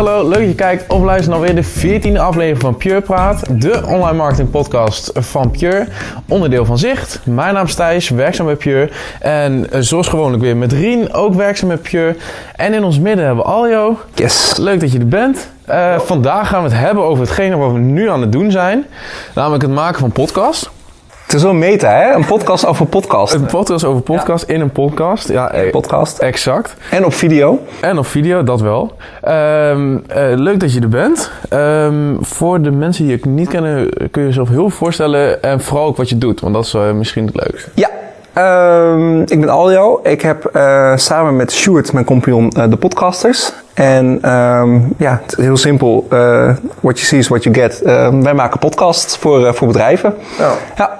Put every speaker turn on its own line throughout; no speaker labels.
Hallo, leuk dat je kijkt of luistert naar weer de 14e aflevering van Pure Praat, de online marketing podcast van Pure, onderdeel van Zicht. Mijn naam is Thijs, werkzaam bij Pure en eh, zoals gewoonlijk weer met Rien, ook werkzaam bij Pure. En in ons midden hebben we Aljo.
Yes.
Leuk dat je er bent. Uh, vandaag gaan we het hebben over hetgene wat we nu aan het doen zijn, namelijk het maken van podcast.
Het is wel meta, hè? Een podcast over podcast.
Een podcast over podcast in een podcast. Ja,
Een podcast.
exact.
En op video.
En op video, dat wel. Ehm, eh, leuk dat je er bent. Ehm, voor de mensen die je niet kennen, kun je jezelf heel veel voorstellen. En vooral ook wat je doet, want dat is eh, misschien het leukste.
Ja. Ehm, ik ben Aljo. Ik heb eh, samen met Stuart, mijn compagnon, eh, de podcasters. En ehm, ja, heel simpel. eh, what you see is what you get. Ehm, wij maken podcasts voor, eh, voor bedrijven.
Ja.
Ja.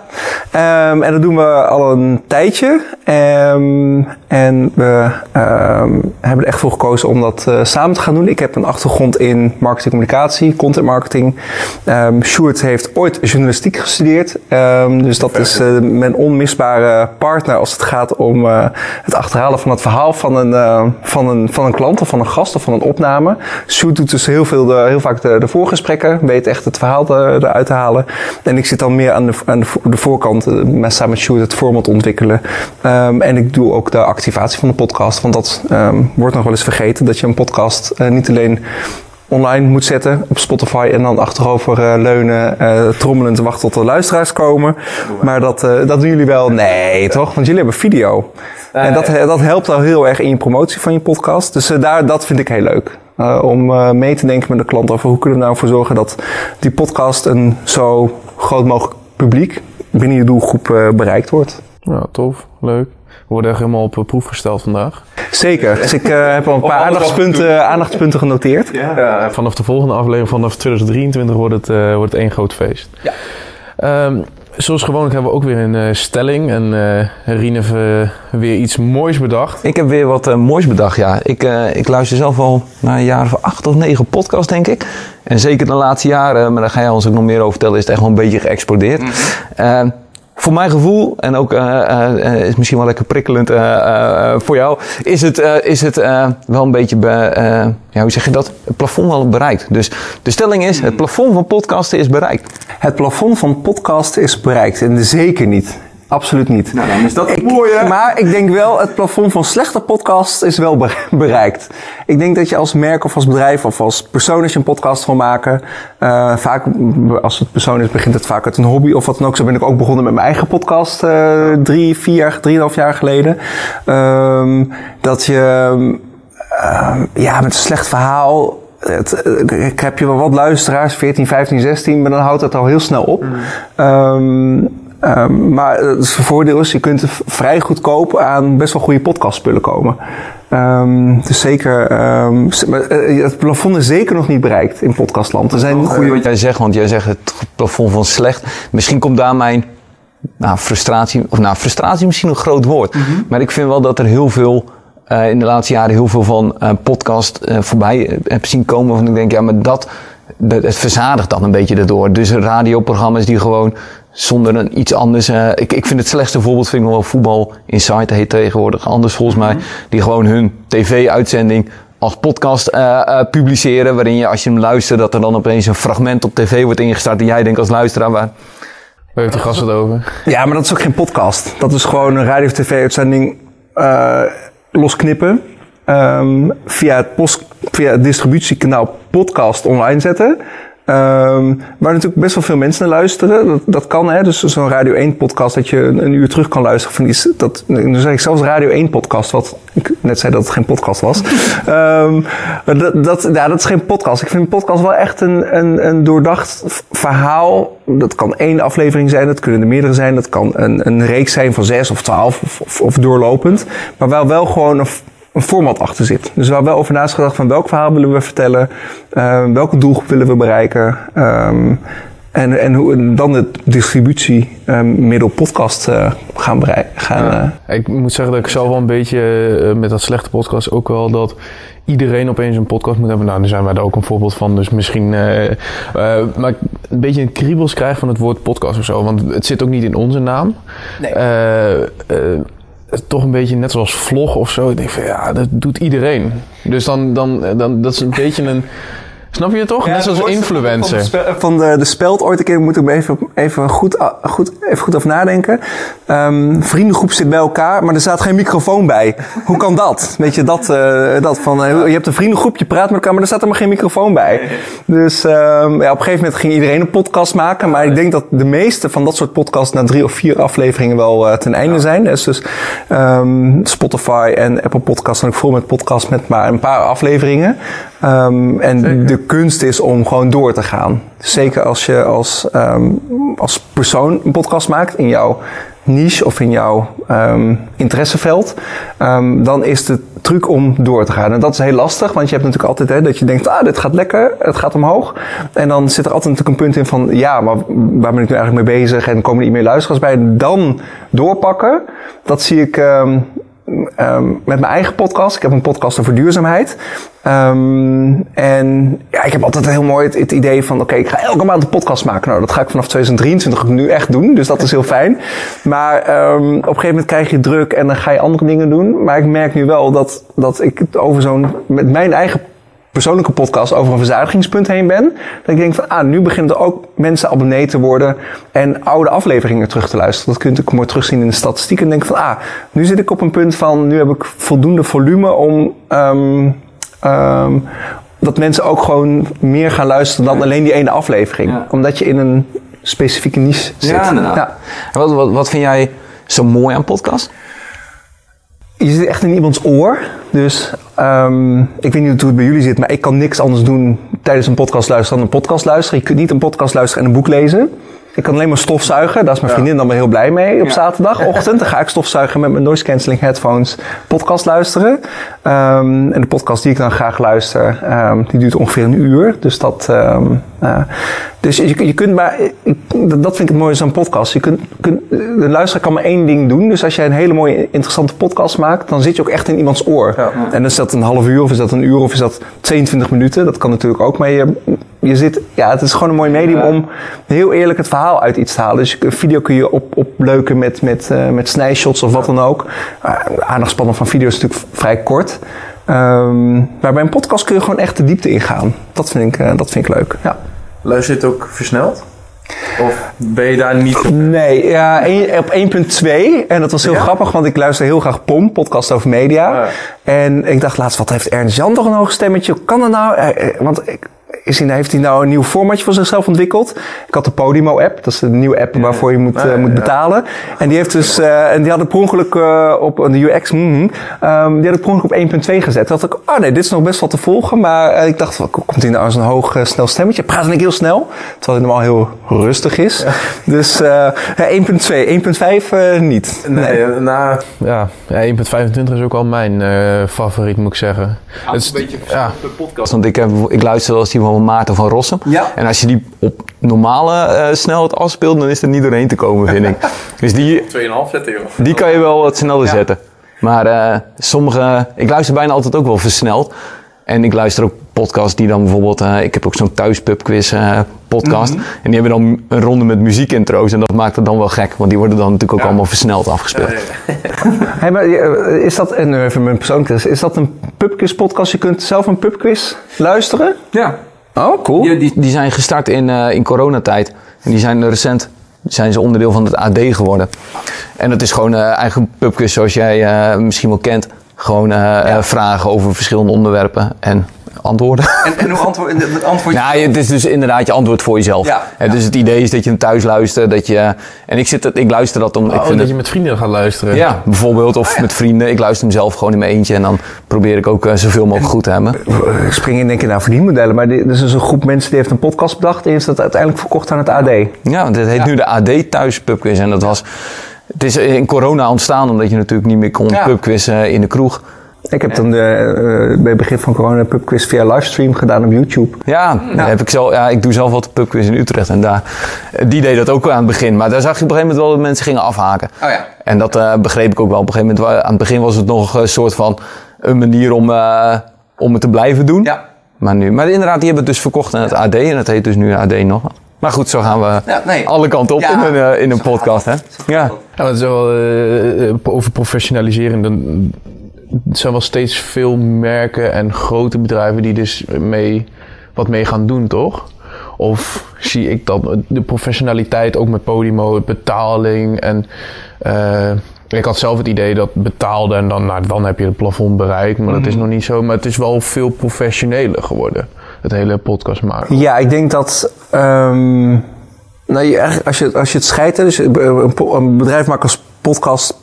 Ehm, en dat doen we al een tijdje. Ehm, en we hebben er echt voor gekozen om dat eh, samen te gaan doen. Ik heb een achtergrond in marketing communicatie, content marketing. Ehm Sjoerd heeft ooit journalistiek gestudeerd. Dus dat is mijn onmisbare partner als het gaat om het achterhalen van het verhaal van een, van, een, van een klant of van een gast van een opname. Sjoerd doet dus heel, veel de, heel vaak de, de voorgesprekken, weet echt het verhaal eruit te halen. En ik zit dan meer aan de, aan de, vo- de voorkant, eh, samen met het format ontwikkelen. Ehm, en ik doe ook de activatie van de podcast, want dat ehm, wordt nog wel eens vergeten, dat je een podcast eh, niet alleen online moet zetten op Spotify en dan achterover eh, leunen, eh trommelend te wachten tot de luisteraars komen. Maar dat, eh, dat doen jullie wel? Nee, toch? Want jullie hebben video. En dat, dat helpt al heel erg in je promotie van je podcast. Dus daar, dat vind ik heel leuk. Eh, om eh, mee te denken met de klant over hoe kunnen we nou voor zorgen dat die podcast een zo groot mogelijk publiek binnen je doelgroep eh, bereikt wordt.
Ja, tof. Leuk. Worden echt helemaal op eh, proef gesteld vandaag.
Zeker. Dus ik eh, heb al een paar aandachtspunten, aandachtspunten genoteerd.
Ja, vanaf de volgende aflevering, vanaf 2023, wordt het, eh, wordt het één groot feest.
Ja.
Ehm, zoals gewoonlijk hebben we ook weer een eh, stelling. En eh Rien heeft eh, weer iets moois bedacht.
Ik heb weer wat eh, moois bedacht, ja. Ik, eh, ik luister zelf al naar een jaar of acht of negen podcasts, denk ik. En zeker de laatste jaren, maar daar ga jij ons ook nog meer over vertellen, is het echt wel een beetje geëxplodeerd. Eh, voor mijn gevoel, en ook eh, eh, is misschien wel lekker prikkelend eh, voor jou, is het, is het wel een beetje, be, ja, hoe zeg je dat, het plafond wel bereikt. Dus de stelling is, het plafond van podcasten is bereikt.
Het plafond van podcast is bereikt. En zeker niet. Absoluut niet.
Nou, dan is dat
Ik- Maar ik denk wel, het plafond van slechte podcast is wel be- bereikt. Ik denk dat je als merk of als bedrijf of als persoon als je een podcast wil maken. eh, vaak, als het persoon is, begint het vaak uit een hobby of wat dan ook. Zo ben ik ook begonnen met mijn eigen podcast eh, drie, vier drieënhalf jaar geleden. Ehm, dat je ehm, ja, met een slecht verhaal. Het, eh, ik heb je wel wat luisteraars, 14, 15, 16, maar dan houdt het al heel snel op. Ehm, ehm, maar het voordeel is, je kunt vrij goedkoop aan best wel goede podcastspullen komen. Ehm, dus zeker, ehm, eh, het plafond is zeker nog niet bereikt in podcastland. Er zijn
Goeie wat jij zegt, want jij zegt het plafond van slecht. Misschien komt daar mijn nou, frustratie, of nou, frustratie misschien een groot woord. Maar ik vind wel dat er heel veel, eh, in de laatste jaren heel veel van eh, podcast voorbij heb zien komen. Waarvan ik denk, ja, maar dat, dat, het verzadigt dan een beetje daardoor. Dus radioprogramma's die gewoon zonder een iets anders. eh, ik, ik vind het slechtste voorbeeld vind ik nog wel voetbal Insight heet tegenwoordig. Anders volgens mij. Die gewoon hun tv-uitzending als podcast eh, eh, publiceren. Waarin je als je hem luistert dat er dan opeens een fragment op tv wordt ingestart. En jij denkt als luisteraar waar.
Waar heeft de gast het over?
Ja, maar dat is ook geen podcast. Dat is gewoon een radio- tv-uitzending eh, losknippen. ehm, via, het post, via het distributiekanaal podcast online zetten. Ehm, waar natuurlijk best wel veel mensen naar luisteren. Dat, dat kan, hè. Dus zo'n Radio 1 podcast dat je een, een uur terug kan luisteren. Van die, s- dat, dan zeg ik zelfs Radio 1 podcast, wat ik net zei dat het geen podcast was. Ehm, maar dat, dat, ja, dat is geen podcast. Ik vind een podcast wel echt een, een, een doordacht verhaal. Dat kan één aflevering zijn, dat kunnen er meerdere zijn. Dat kan een, een reeks zijn van zes of twaalf of, of, of doorlopend. Maar waar wel gewoon een, een format achter zit. Dus waar wel over na is gedacht van welk verhaal willen we vertellen. ehm, welke doelgroep willen we bereiken. ehm, en, en hoe en dan de distributie ehm, middel podcast eh, gaan bereiken. Gaan, eh,
Ik moet zeggen dat ik zelf wel een beetje eh, met dat slechte podcast ook wel dat iedereen opeens een podcast moet hebben. Nou, daar zijn wij er ook een voorbeeld van. Dus misschien, eh, eh, maar ik een beetje een kriebels krijg van het woord podcast of zo. Want het zit ook niet in onze naam.
Nee.
Eh, eh, toch een beetje net zoals vlog of zo. Ik denk van ja, dat doet iedereen. Dus dan, dan, dan dat is een beetje een. Snap je het toch? net zoals influencer.
Van, de, van de, de speld ooit een keer moet ik even, even, goed, goed, even goed over nadenken. Um, vriendengroep zit bij elkaar, maar er staat geen microfoon bij. Hoe kan dat? Weet je, dat, uh, dat van, uh, je hebt een vriendengroep, je praat met elkaar, maar er staat er maar geen microfoon bij. Dus um, ja, op een gegeven moment ging iedereen een podcast maken. Maar ik denk dat de meeste van dat soort podcasts na drie of vier afleveringen wel uh, ten einde zijn. Dus, dus um, Spotify en Apple Podcasts zijn ook vol met podcasts met maar een paar afleveringen. En Zeker. de kunst is om gewoon door te gaan. Zeker als je als, um, als persoon een podcast maakt in jouw niche of in jouw um, interesseveld, um, dan is de truc om door te gaan. En dat is heel lastig, want je hebt natuurlijk altijd hè, dat je denkt, ah, dit gaat lekker, het gaat omhoog. En dan zit er altijd natuurlijk een punt in van, ja, maar waar ben ik nu eigenlijk mee bezig en komen er niet meer luisteraars bij? Dan doorpakken, dat zie ik um, met mijn eigen podcast. Ik heb een podcast over duurzaamheid. Um, en ja, ik heb altijd heel mooi het, idee van: oké, ik ga elke maand een podcast maken. Nou, dat ga ik vanaf 2023 nu echt doen, dus dat is heel fijn. Maar um, op een gegeven moment krijg je druk en dan ga je andere dingen doen. Maar ik merk nu wel dat, dat ik over zo'n, met mijn eigen persoonlijke podcast over een verzadigingspunt heen ben. Dat ik denk van, ah, nu beginnen er ook mensen abonnee te worden en oude afleveringen terug te luisteren. Dat kun je natuurlijk mooi terugzien in de statistieken. En denk van, ah, nu zit ik op een punt van, nu heb ik voldoende volume om, um, um, dat mensen ook gewoon meer gaan luisteren dan alleen die ene aflevering. Ja. Omdat je in een specifieke niche zit.
Ja, inderdaad. Ja. En wat, wat, wat vind jij zo mooi aan podcast?
Je zit echt in iemands oor. Dus um, ik weet niet hoe het bij jullie zit, maar ik kan niks anders doen tijdens een podcast luisteren dan een podcast luisteren. Je kunt niet een podcast luisteren en een boek lezen. Ik kan alleen maar stofzuigen. Daar is mijn vriendin dan wel heel blij mee op ja. zaterdagochtend. Dan ga ik stofzuigen met mijn noise cancelling headphones podcast luisteren. Um, en de podcast die ik dan graag luister, um, die duurt ongeveer een uur. Dus dat, um, uh, dus je, je kunt maar, dat vind ik het mooie een podcast. Je kunt, kunt, de luisteraar kan maar één ding doen. Dus als jij een hele mooie, interessante podcast maakt, dan zit je ook echt in iemands oor. Ja. En dan is dat een half uur, of is dat een uur, of is dat 22 minuten. Dat kan natuurlijk ook. Maar je, je zit, ja, het is gewoon een mooi medium om heel eerlijk het verhaal uit iets te halen. Dus een video kun je op, opleuken met, met, uh, met snijshots of wat dan ook. Uh, aandachtspannen van video's is natuurlijk vrij kort. Um, maar bij een podcast kun je gewoon echt de diepte ingaan. Dat vind ik, uh, dat vind ik leuk. Ja.
Luister je het ook versneld? Of ben je daar niet op?
Nee, ja, een, op 1.2. En dat was heel ja? grappig, want ik luister heel graag POM, podcast over media. Ja. En ik dacht laatst, wat heeft Ernst Jan toch een hoog stemmetje? Hoe kan dat nou? Want ik, is hij, heeft hij nou een nieuw formatje voor zichzelf ontwikkeld. Ik had de Podimo-app, dat is de nieuwe app waarvoor je moet, ah, uh, moet betalen. En die heeft dus, uh, en die had het per ongeluk uh, op de UX, mm, um, die had het per ongeluk op 1.2 gezet. Toen dacht ik, oh nee, dit is nog best wel te volgen. Maar ik dacht, wat, komt hij nou zo'n hoog, snel stemmetje? Praat ik heel snel, terwijl hij normaal heel rustig is. Ja. Dus 1.2, 1.5 niet.
Nee, nee. na, ja, 1.25 is ook wel mijn favoriet, moet ik zeggen.
Ja, het is een beetje ja. de podcast. Want ik, heb, ik luister als die van Maarten van Rossum.
Ja.
En als je die op normale uh, snelheid afspeelt, dan is er niet doorheen te komen, vind ik. Dus die...
2,5 zetten, joh.
Die kan je wel wat sneller ja. zetten. Maar uh, sommige... Ik luister bijna altijd ook wel versneld. En ik luister ook podcasts die dan bijvoorbeeld... Uh, ik heb ook zo'n thuispubquiz uh, podcast. Mm -hmm. En die hebben dan een ronde met muziekintro's. En dat maakt het dan wel gek. Want die worden dan natuurlijk ook ja. allemaal versneld afgespeeld. Ja, ja,
hey, maar is dat, en even mijn persoonlijke... Is dat een pubquiz podcast? Je kunt zelf een pubquiz luisteren?
Ja.
Oh, cool.
Die, die, die zijn gestart in, uh, in coronatijd. En die zijn recent zijn ze onderdeel van het AD geworden. En dat is gewoon uh, eigen pubquiz zoals jij uh, misschien wel kent. Gewoon ja. vragen over verschillende onderwerpen en antwoorden.
En, en hoe antwoord, antwoord je?
Nou, het is dus inderdaad je antwoord voor jezelf.
Ja,
ja. Dus het idee is dat je hem thuis luistert. Dat je, en ik, zit, ik luister dat om...
Oh,
ik vind
dat
het,
je met vrienden gaat luisteren.
Ja, bijvoorbeeld. Of oh, ja. met vrienden. Ik luister hem zelf gewoon in mijn eentje. En dan probeer ik ook uh, zoveel mogelijk en, goed te hebben.
Ik spring in denk ik naar verdienmodellen. Maar er is dus een groep mensen die heeft een podcast bedacht. En heeft dat uiteindelijk verkocht aan het AD.
Ja, dit heet nu de AD Thuis Pubquiz. En dat was... Het is in corona ontstaan omdat je natuurlijk niet meer kon pubquizzen in de kroeg.
Ik heb dan de, uh, bij het begin van corona pubquiz via livestream gedaan op YouTube.
Ja, ja. Heb ik, zelf, ja ik doe zelf wat pubquiz in Utrecht. En daar, die deed dat ook aan het begin. Maar daar zag je op een gegeven moment wel dat mensen gingen afhaken.
Oh ja.
En dat uh, begreep ik ook wel. Op een gegeven moment, aan het begin was het nog een soort van een manier om, uh, om het te blijven doen.
Ja.
Maar nu, maar inderdaad, die hebben het dus verkocht aan het AD. En het heet dus nu AD nog. Maar goed, zo gaan we
Ja, nee.
alle kanten op
Ja.
in een, eh, in een podcast, hè? Ja.
Ja, het is wel eh, eh, over professionalisering. Dan, het zijn wel steeds veel merken en grote bedrijven die dus mee, wat mee gaan doen, toch? Of zie ik dat de professionaliteit ook met Podimo, betaling en... eh, ik had zelf het idee dat betaalde en dan, nou, dan heb je het plafond bereikt. Maar dat is nog niet zo. Maar het is wel veel professioneler geworden. Het hele podcast maken.
Ja, ik denk dat. ehm, nou, je, als, je, als je het scheidt, dus een bedrijf maakt als podcast.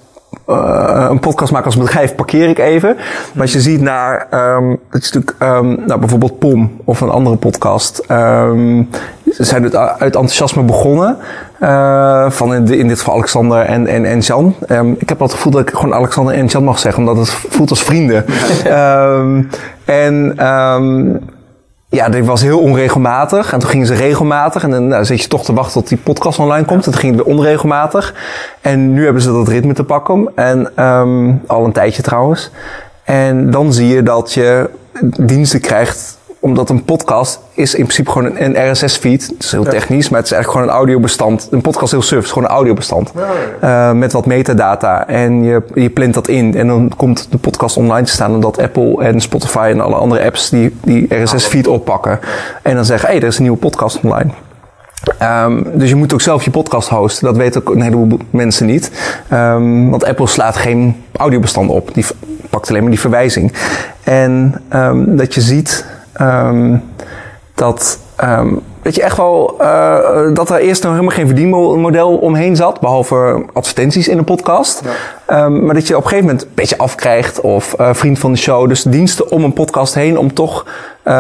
Eh, een podcast maken als bedrijf parkeer ik even. Maar als je ziet naar, ehm het is natuurlijk, ehm, nou, bijvoorbeeld POM of een andere podcast. ehm, ze zijn uit, uit enthousiasme begonnen. eh, van in, in dit geval Alexander en, en, en Jan. Ik heb wel het gevoel dat ik gewoon Alexander en Jan mag zeggen, omdat het voelt als vrienden. En ja, dit was heel onregelmatig. En toen gingen ze regelmatig. En dan nou, zit je toch te wachten tot die podcast online komt. En toen ging het weer onregelmatig. En nu hebben ze dat ritme te pakken. En ehm, al een tijdje trouwens. En dan zie je dat je diensten krijgt. Omdat een podcast is in principe gewoon een, RSS-feed. Het is heel technisch, maar het is eigenlijk gewoon een audiobestand. Een podcast is heel suf, het is gewoon een audiobestand. Eh, met wat metadata. En je, je plant dat in. En dan komt de podcast online te staan. Omdat Apple en Spotify en alle andere apps die, die RSS-feed oppakken. En dan zeggen, hé, hey, er is een nieuwe podcast online. Ehm, dus je moet ook zelf je podcast hosten. Dat weten ook een heleboel mensen niet. Ehm, want Apple slaat geen audiobestand op. Die pakt alleen maar die verwijzing. En ehm, dat je ziet ehm, dat, ehm, dat je echt wel... eh, dat er eerst nog helemaal geen verdienmodel omheen zat. Behalve advertenties in een podcast. Ehm, maar dat je op een gegeven moment een beetje afkrijgt. Of eh, vriend van de show. Dus diensten om een podcast heen. Om toch eh,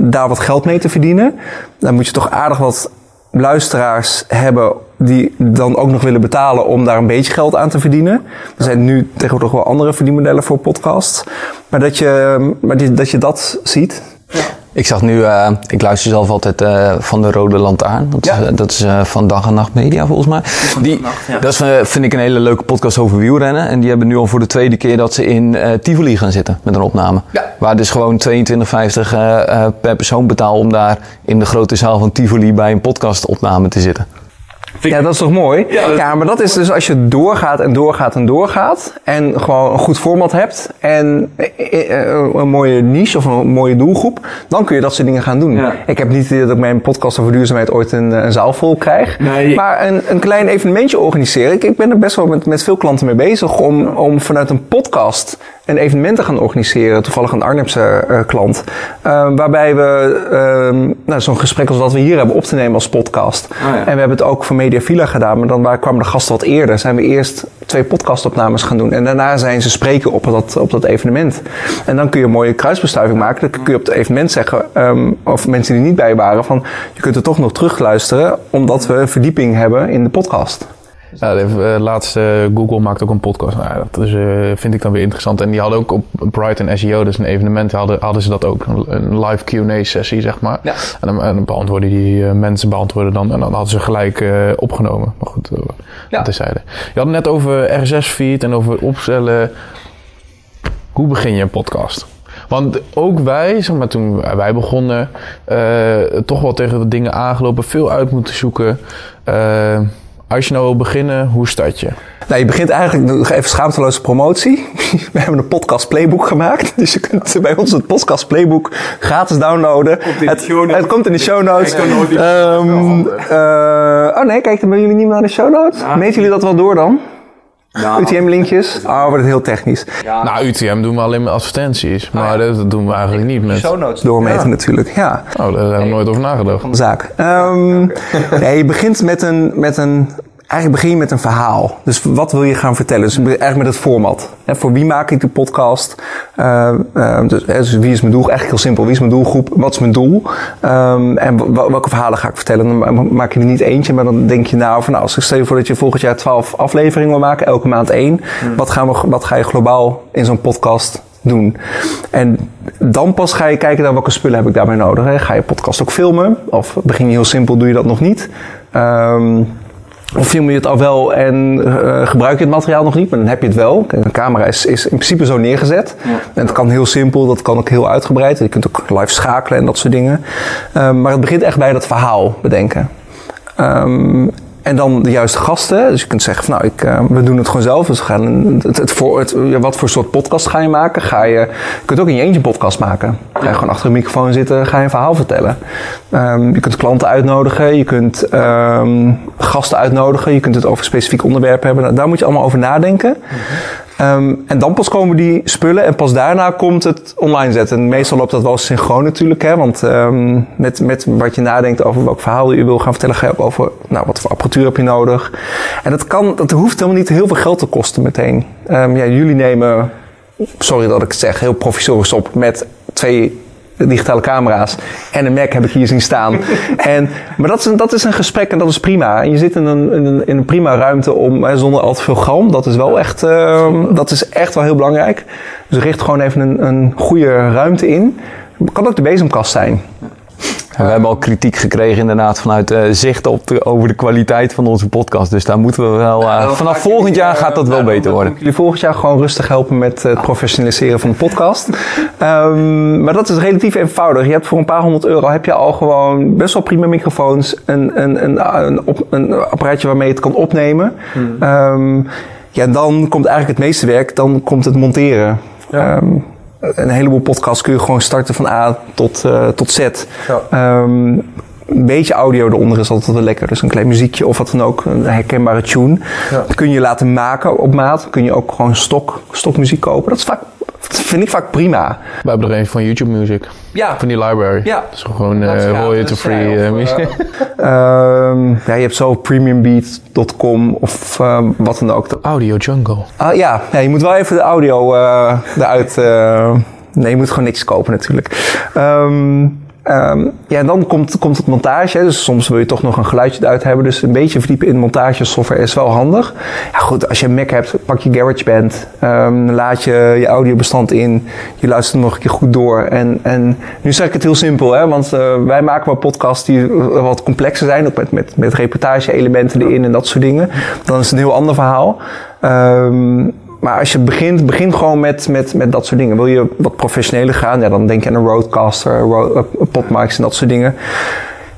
daar wat geld mee te verdienen. Dan moet je toch aardig wat luisteraars hebben die dan ook nog willen betalen om daar een beetje geld aan te verdienen. Er zijn nu tegenwoordig wel andere verdienmodellen voor podcasts. Maar dat je, maar die- dat, je dat ziet.
Ik zag nu, eh, ik luister zelf altijd eh, van de Rode Lantaarn. Dat
Ja.
is, eh, dat is van Dag en Nacht Media volgens mij. Die, Dat is, vind ik een hele leuke podcast over wielrennen. En die hebben nu al voor de tweede keer dat ze in Tivoli gaan zitten met een opname.
Ja.
Waar dus gewoon 22,50 eh, eh, per persoon betaal om daar in de grote zaal van Tivoli bij een podcastopname te zitten.
Ja, dat is toch mooi? Ja, maar dat is dus als je doorgaat en doorgaat en doorgaat. En gewoon een goed format hebt. En eh, eh, een mooie niche of een mooie doelgroep. Dan kun je dat soort dingen gaan doen.
Ja.
Ik heb niet dat ik mijn podcast over duurzaamheid ooit een, een zaal vol krijg.
Nee.
Maar een, een klein evenementje organiseren. Ik, ik ben er best wel met, met veel klanten mee bezig. Om, om vanuit een podcast een evenement te gaan organiseren. Toevallig een Arnhemse eh, klant. Eh, waarbij we ehm, nou, zo'n gesprek als wat we hier hebben op te nemen als podcast.
ja.
En we hebben het ook voor Media Villa gedaan, maar dan waar kwamen de gasten wat eerder. Zijn we eerst twee podcastopnames gaan doen. En daarna zijn ze spreken op dat, op dat evenement. En dan kun je een mooie kruisbestuiving maken. Dan kun je op het evenement zeggen, ehm, of mensen die niet bij waren, van je kunt er toch nog terugluisteren, omdat we verdieping hebben in de podcast.
Ja, de eh, laatste Google maakt ook een podcast. Nou, dat is, eh, vind ik dan weer interessant. En die hadden ook op Brighton SEO, dus een evenement, hadden, hadden ze dat ook. Een, live Q&A sessie, zeg maar.
Ja.
En dan, en dan beantwoorden die eh, mensen beantwoorden dan. En dan hadden ze gelijk eh, opgenomen. Maar goed, eh,
Ja.
dat is zijde. Je had het net over RSS-feed en over opstellen. Hoe begin je een podcast? Want ook wij, zeg maar, toen wij begonnen, eh, toch wel tegen de dingen aangelopen, veel uit moeten zoeken. Als je nou wil beginnen, hoe start je?
Nou, je begint eigenlijk nog even schaamteloze promotie. We hebben een podcast playbook gemaakt. Dus je kunt bij ons het podcast playbook gratis downloaden.
in de
het, komt in de show notes. Ehm, eh, oh nee, kijk, dan ben jullie niet meer naar de show notes. Meten jullie dat wel door dan?
Ja.
UTM-linkjes? Oh, wordt het heel technisch.
Nou, UTM doen we alleen met advertenties. Maar dat, dat doen we eigenlijk niet met...
notes doormeten natuurlijk, ja.
Oh, daar hebben we nooit over nagedacht.
zaak. Ehm, nee, je begint met een, met een. Eigenlijk begin je met een verhaal. Dus wat wil je gaan vertellen? Dus eigenlijk met het format. Hè, voor wie maak ik de podcast? Eh, eh, dus, dus wie is mijn doel? Eigenlijk heel simpel. Wie is mijn doelgroep? Wat is mijn doel? Ehm, en welke verhalen ga ik vertellen? Dan ma- maak je er niet eentje, maar dan denk je nou van nou, als ik stel je voor dat je volgend jaar twaalf afleveringen wil maken, elke maand één. Wat, gaan we, wat ga je globaal in zo'n podcast doen. En dan pas ga je kijken naar welke spullen heb ik daarbij nodig. Hè. Ga je podcast ook filmen? Of begin je heel simpel, doe je dat nog niet? Ehm, of film je het al wel en eh, gebruik je het materiaal nog niet, maar dan heb je het wel. Een camera is, is in principe zo neergezet. En het kan heel simpel, dat kan ook heel uitgebreid. Je kunt ook live schakelen en dat soort dingen. Ehm, maar het begint echt bij dat verhaal bedenken. Ehm, en dan de juiste gasten. Dus je kunt zeggen van nou, ik, uh, we doen het gewoon zelf. Dus we gaan het, het voor, het, wat voor soort podcast ga je maken? Ga je, je kunt ook in je eentje podcast maken. Ga je gewoon achter een microfoon zitten, ga je een verhaal vertellen. Um, je kunt klanten uitnodigen, je kunt um, gasten uitnodigen, je kunt het over specifiek onderwerpen hebben. Nou, daar moet je allemaal over nadenken. Um, en dan pas komen die spullen en pas daarna komt het online zetten. En meestal loopt dat wel synchroon natuurlijk, hè, want um, met, met wat je nadenkt over welk verhaal je wil gaan vertellen, ga je ook over nou, wat voor apparatuur heb je nodig. En dat, kan, dat hoeft helemaal niet heel veel geld te kosten meteen. Um, ja, jullie nemen, sorry dat ik het zeg, heel provisorisch op met twee digitale camera's en een Mac heb ik hier zien staan. en, maar dat is, een, dat is een gesprek en dat is prima. En je zit in een, in een, in een prima ruimte om, hè, zonder al te veel galm. Dat is wel echt, uh, dat is echt wel heel belangrijk. Dus richt gewoon even een, een goede ruimte in. Kan ook de bezemkast zijn.
We hebben al kritiek gekregen inderdaad vanuit uh, zicht op de, over de kwaliteit van onze podcast. Dus daar moeten we wel... Uh, nou, vanaf volgend jaar gaat dat wel beter worden.
Jullie volgend jaar gewoon rustig helpen met het professionaliseren van de podcast. um, maar dat is relatief eenvoudig. Je hebt voor een paar honderd euro heb je al gewoon best wel prima microfoons. Een, een, een, een, op, een apparaatje waarmee je het kan opnemen. Hmm. Um, ja, dan komt eigenlijk het meeste werk. Dan komt het monteren. Ja. Um, een heleboel podcasts kun je gewoon starten van A tot, uh, tot Z. Ja. Um, een beetje audio eronder is altijd wel lekker. Dus een klein muziekje of wat dan ook. Een herkenbare tune. Ja. Dat kun je laten maken op maat. Kun je ook gewoon stok, stokmuziek kopen. Dat is vaak vind ik vaak prima.
We hebben er een van YouTube Music.
Ja.
Van die library.
Ja.
Dus gewoon uh, royalty-free uh, muziek.
um, ja, je hebt zo premiumbeat.com of um, wat dan ook.
Audio Jungle.
Uh, ja. ja, je moet wel even de audio eruit... nee, je moet gewoon niks kopen natuurlijk. Um, Um, ja, en dan komt, komt het montage. Dus soms wil je toch nog een geluidje eruit hebben. Dus een beetje verdiepen in montagesoftware is wel handig. Ja, goed, als je een Mac hebt, pak je GarageBand. Um, laat je je audiobestand in. Je luistert nog een keer goed door. En, en nu zeg ik het heel simpel, hè, want uh, wij maken wel podcasts die wat complexer zijn. Ook met, met, met reportage-elementen erin en dat soort dingen. Dan is het een heel ander verhaal. Um, maar als je begint, begin gewoon met, met, met dat soort dingen. Wil je wat professioneler gaan, ja, dan denk je aan een roadcaster, road, podmics en dat soort dingen.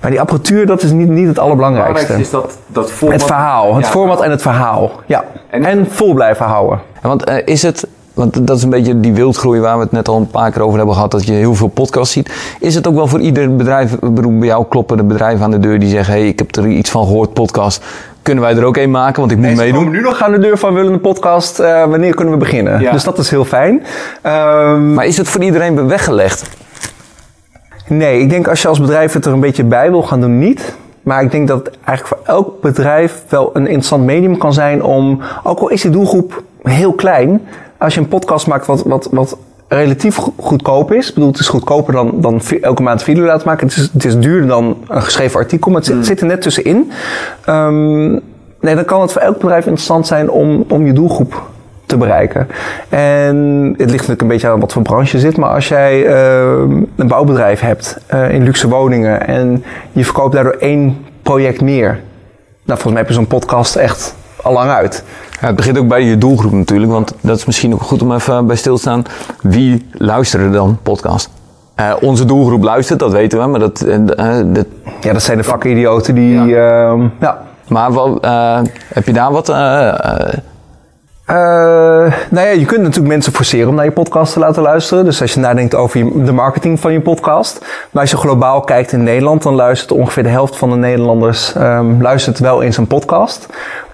Maar die apparatuur, dat is niet, niet het allerbelangrijkste.
is dat, dat format.
Het verhaal. Het ja, format en het verhaal. Ja. En, en vol blijven houden.
Want uh, is het, want dat is een beetje die wildgroei waar we het net al een paar keer over hebben gehad, dat je heel veel podcasts ziet. Is het ook wel voor ieder bedrijf, bedoel, bij jou kloppen de bedrijven aan de deur die zeggen, hé, hey, ik heb er iets van gehoord, podcast. Kunnen wij er ook een maken, want ik moet
nee,
meedoen.
We nu nog aan de deur van willen een podcast, uh, wanneer kunnen we beginnen? Ja. Dus dat is heel fijn.
Um, maar is het voor iedereen weggelegd?
Nee, ik denk als je als bedrijf het er een beetje bij wil gaan doen, niet. Maar ik denk dat het eigenlijk voor elk bedrijf wel een interessant medium kan zijn om, ook al is de doelgroep heel klein, als je een podcast maakt wat, wat, wat relatief goedkoop is. Ik bedoel, het is goedkoper dan, dan elke maand video laten maken. Het is, het is duurder dan een geschreven artikel, maar het mm. zit er net tussenin. Um, nee, dan kan het voor elk bedrijf interessant zijn om, om je doelgroep te bereiken. En het ligt natuurlijk een beetje aan wat voor branche je zit, maar als jij uh, een bouwbedrijf hebt uh, in luxe woningen en je verkoopt daardoor één project meer. Nou, volgens mij heb je zo'n podcast echt al lang uit.
Ja, het begint ook bij je doelgroep natuurlijk, want dat is misschien ook goed om even bij stil te staan. Wie luisteren dan podcast? Uh, onze doelgroep luistert, dat weten we, maar dat... Uh, dat
ja, dat zijn de vakidioten die... Ja. Uh, ja.
Maar heb je daar wat...
Nou ja, je kunt natuurlijk mensen forceren om naar je podcast te laten luisteren. Dus als je nadenkt over je, de marketing van je podcast. Maar als je globaal kijkt in Nederland, dan luistert ongeveer de helft van de Nederlanders um, luistert wel eens een podcast.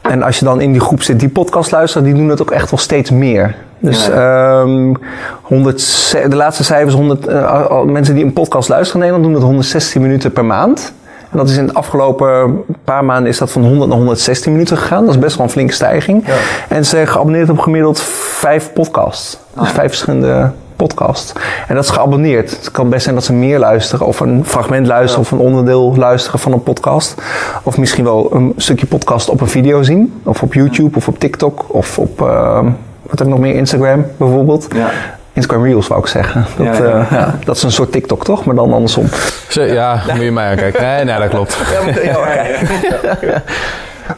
En als je dan in die groep zit die podcast luistert, die doen het ook echt wel steeds meer. Dus ja. um, 100, de laatste cijfers, 100, uh, mensen die een podcast luisteren in Nederland doen dat 116 minuten per maand. En dat is in de afgelopen paar maanden is dat van 100 naar 116 minuten gegaan. Dat is best wel een flinke stijging. Ja. En ze zijn geabonneerd op gemiddeld vijf podcasts. Ah. Dus vijf verschillende podcasts. En dat is geabonneerd. Het kan best zijn dat ze meer luisteren, of een fragment luisteren, ja. of een onderdeel luisteren van een podcast. Of misschien wel een stukje podcast op een video zien. Of op YouTube, of op TikTok, of op, uh, wat heb ik nog meer, Instagram bijvoorbeeld. Ja. Instagram Reels wou ik zeggen. Dat, ja, ja. Uh, ja, dat is een soort TikTok toch, maar dan andersom.
Ja, moet je mij aankijken. Nee, nee, dat klopt.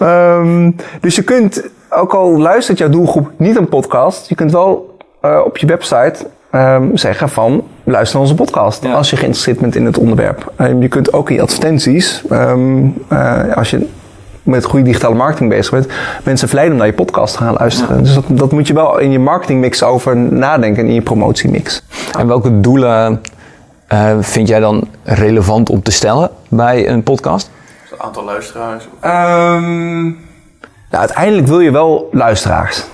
um, dus je kunt, ook al luistert jouw doelgroep niet een podcast, je kunt wel uh, op je website um, zeggen van luister naar onze podcast.
Ja.
Als je geïnteresseerd bent in het onderwerp. Ehm, je kunt ook in je advertenties, ehm, eh, als je met goede digitale marketing bezig bent, mensen verleiden om naar je podcast te gaan luisteren. Dus dat, dat moet je wel in je marketingmix over nadenken en in je promotiemix.
En welke doelen eh, vind jij dan relevant om te stellen bij een podcast?
Het aantal luisteraars.
Ehm, nou, uiteindelijk wil je wel luisteraars.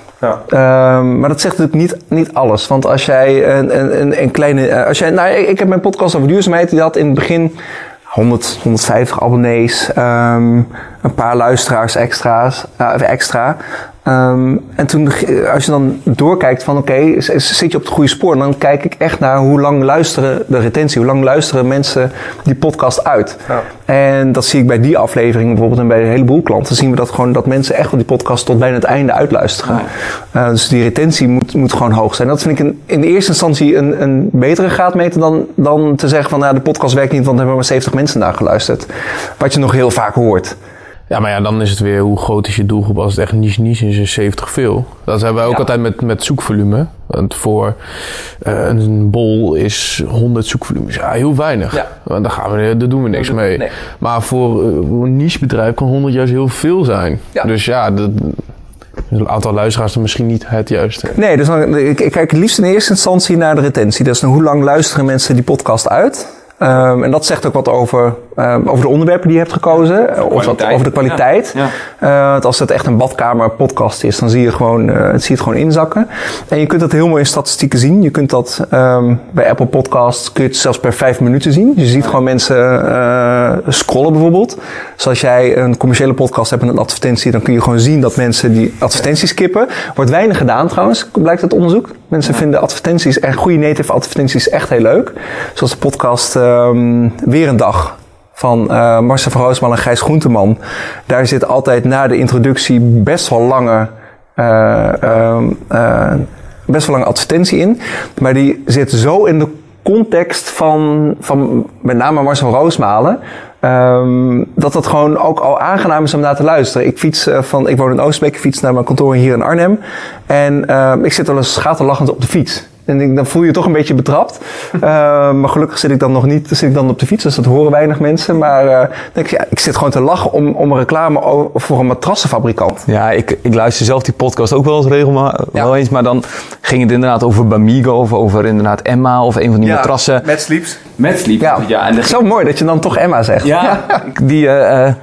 Ehm, maar dat zegt natuurlijk niet, niet alles. Want als jij een, een, een, kleine. eh, Als jij, nou, ik, ik heb mijn podcast over duurzaamheid. Die had in het begin 100, 150 abonnees. ehm, een paar luisteraars extra's, eh, extra. Ehm, en toen, als je dan doorkijkt van oké, zit je op het goede spoor. Dan kijk ik echt naar hoe lang luisteren de retentie. Hoe lang luisteren mensen die podcast uit. En dat zie ik bij die aflevering bijvoorbeeld en bij een heleboel klanten. Zien we dat gewoon dat mensen echt wel die podcast tot bijna het einde uitluisteren. Eh, dus die retentie moet, moet gewoon hoog zijn. Dat vind ik in, in de eerste instantie een, een betere graadmeter dan, dan te zeggen van nou, de podcast werkt niet, want er hebben maar 70 mensen naar geluisterd. Wat je nog heel vaak hoort.
Ja, maar ja, dan is het weer hoe groot is je doelgroep. Als het echt niche niche is, is 70 veel. Dat hebben wij ook
Ja.
altijd met, met zoekvolume. Want voor eh, een bol is 100 zoekvolumes. Ja, heel weinig.
Ja.
Want daar, gaan we, daar doen we niks mee.
nee.
Maar voor eh, een niche bedrijf kan 100 juist heel veel zijn.
Ja.
Dus ja, dat, het aantal luisteraars is misschien niet het juiste.
Nee, dus dan, ik, ik kijk het liefst in eerste instantie naar de retentie. Dus hoe lang luisteren mensen die podcast uit? Ehm, en dat zegt ook wat over, ehm, over de onderwerpen die je hebt gekozen. Of wat
kwaliteit.
over de kwaliteit.
Ja,
Eh, want als het echt een badkamer podcast is, dan zie je, gewoon, eh, het zie het gewoon inzakken. En je kunt dat heel mooi in statistieken zien. Je kunt dat ehm, bij Apple Podcasts kun je het zelfs per vijf minuten zien. Je ziet gewoon mensen eh, scrollen bijvoorbeeld. Dus als jij een commerciële podcast hebt en een advertentie, dan kun je gewoon zien dat mensen die advertenties skippen. Wordt weinig gedaan trouwens, blijkt uit onderzoek. Mensen vinden advertenties en goede native advertenties echt heel leuk. Zoals de podcast ehm, Weer een Dag van eh Marcel van Roosman en Gijs Groenteman. Daar zit altijd na de introductie best wel lange, eh, best wel lange advertentie in. Maar die zit zo in de context van, van met name Marcel Roosmalen. ehm, dat het gewoon ook al aangenaam is om naar te luisteren. Ik fiets van, ik woon in Oostbeek, ik fiets naar mijn kantoor hier in Arnhem. En ik zit wel eens schaterlachend op de fiets. En ik, dan voel je je toch een beetje betrapt. Eh, maar gelukkig zit ik dan nog niet zit ik dan op de fiets, dus dat horen weinig mensen. Maar eh, denk ik, ja, ik zit gewoon te lachen om, om een reclame voor een matrassenfabrikant.
Ja, ik, ik luister zelf die podcast ook wel eens regelmatig.
Ja.
Wel eens, maar dan ging het inderdaad over Bamigo of over inderdaad Emma of een van die matrassen.
Met Sleeps.
Met sleep.
Ja,
en de,
zo mooi dat je dan toch Emma zegt.
ja, die, eh, eh,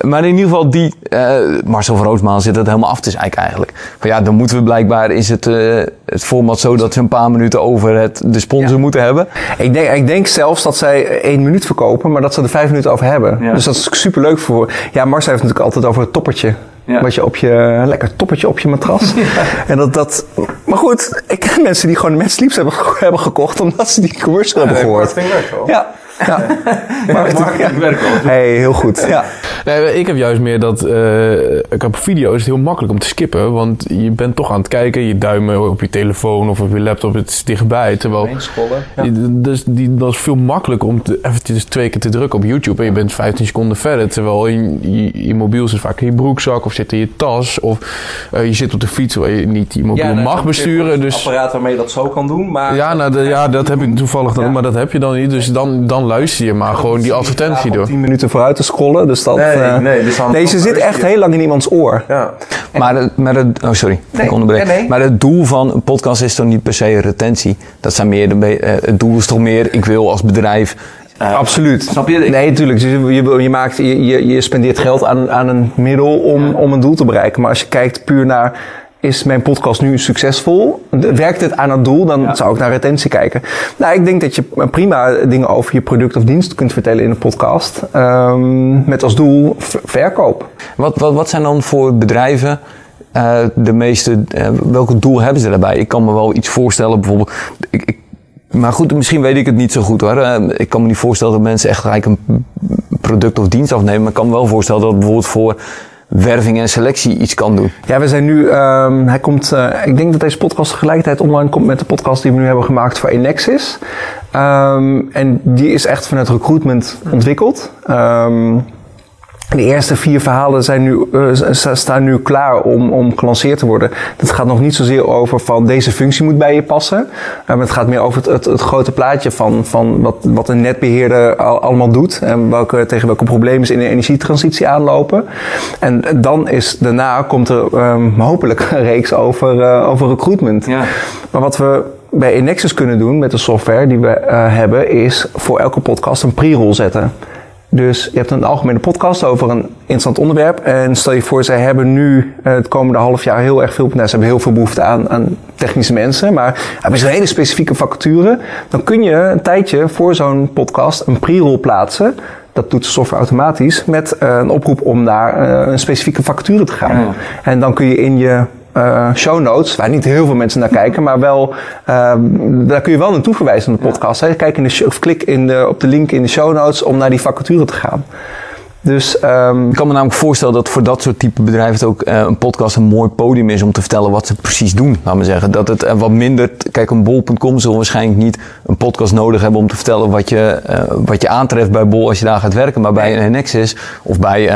maar in ieder geval die, eh, Marcel van Roosmalen zit het helemaal af te zeiken eigenlijk. Van ja, dan moeten we blijkbaar, is het, eh, het format zo dat ze een paar minuten over het, de sponsor moeten hebben.
Ik denk, ik denk zelfs dat zij één minuut verkopen, maar dat ze er vijf minuten over hebben.
Ja.
Dus dat is super leuk voor. Ja, Marcel heeft natuurlijk altijd over het toppertje.
Ja.
Wat je op je, lekker toppertje op je matras. En dat, dat, maar goed, ik ken mensen die gewoon met Sleeps hebben, hebben gekocht omdat ze die commercial hebben gehoord. Ja, ja. Marketing, ja. Hey, heel goed. Ja.
Nee, ik heb juist meer dat... eh ik op video is het heel makkelijk om te skippen. Want je bent toch aan het kijken. Je duimen op je telefoon of op je laptop. Het is dichtbij. Terwijl... Je- Dus die, dat is veel makkelijker om te, eventjes twee keer te drukken op YouTube. En je bent 15 seconden verder. Terwijl je, je, je mobiel zit vaak in je broekzak. Of zit in je tas. Of eh, je zit op de fiets waar je niet je mobiel mag besturen. Dus...
apparaat waarmee je dat zo kan doen, maar...
Ja, nou, de- ja, dat heb ik toevallig dan, maar dat heb je dan niet. Dus dan, dan luister je maar gewoon die advertentie door.
10 minuten vooruit te scrollen, dus dat...
Nee,
eh,
nee, dus dan-
nee, ze zit echt heel lang in iemands oor.
Ja.
Maar, het, maar het, oh sorry,
Nee,
ik onderbreek.
nee, nee.
Maar het doel van een podcast is toch niet per se retentie. Dat zijn meer de, eh, het doel is toch meer, ik wil als bedrijf
Absoluut.
Snap je?
Nee, natuurlijk. Je, je, je, maakt, je, je, je spendeert geld aan, aan een middel om, om een doel te bereiken. Maar als je kijkt puur naar, is mijn podcast nu succesvol? Werkt het aan het doel? Dan zou ik naar retentie kijken. Nou, ik denk dat je prima dingen over je product of dienst kunt vertellen in een podcast. Ehm, met als doel verkoop.
Wat, wat, wat zijn dan voor bedrijven eh, de meeste, eh, welke doel hebben ze daarbij? Ik kan me wel iets voorstellen, bijvoorbeeld. Ik, ik, maar goed, misschien weet ik het niet zo goed hoor. Eh, ik kan me niet voorstellen dat mensen echt gelijk een product of dienst afnemen. Maar ik kan me wel voorstellen dat bijvoorbeeld voor werving en selectie iets kan doen.
Ja, we zijn nu, ehm, hij komt, eh, ik denk dat deze podcast tegelijkertijd online komt met de podcast die we nu hebben gemaakt voor Enexis. Ehm, en die is echt vanuit recruitment ontwikkeld. Ehm, De eerste vier verhalen zijn nu, uh, staan nu klaar om, om gelanceerd te worden. Het gaat nog niet zozeer over van deze functie moet bij je passen. Uh, maar het gaat meer over het, het, het, grote plaatje van, van wat, wat een netbeheerder al, allemaal doet. En welke, tegen welke problemen ze in de energietransitie aanlopen. En dan is daarna komt er um, hopelijk een reeks over, uh, over recruitment. Ja. Maar wat we bij Inexus kunnen doen met de software die we hebben, is voor elke podcast een pre-roll zetten. Dus je hebt een algemene podcast over een interessant onderwerp. En stel je voor, zij hebben nu eh, het komende half jaar heel erg veel... Nou, ze hebben heel veel behoefte aan, aan technische mensen. Maar hebben ze een hele specifieke vacature. Dan kun je een tijdje voor zo'n podcast een pre-roll plaatsen. Dat doet de software automatisch. Met uh, een oproep om naar uh, een specifieke vacature te gaan. Ja. En dan kun je in je uh, show notes, waar niet heel veel mensen naar kijken, maar wel, uh, daar kun je wel naartoe verwijzen in de podcast. Hè. Kijk in de of klik in de, op de link in de show notes om naar die vacature te gaan. Dus, um,
ik kan me namelijk voorstellen dat voor dat soort type bedrijven het ook uh, een podcast een mooi podium is om te vertellen wat ze precies doen. Laat maar zeggen. Dat het uh, wat minder. Kijk, een bol.com zal waarschijnlijk niet een podcast nodig hebben om te vertellen wat je, uh, wat je aantreft bij Bol als je daar gaat werken. Maar bij een Nexus of bij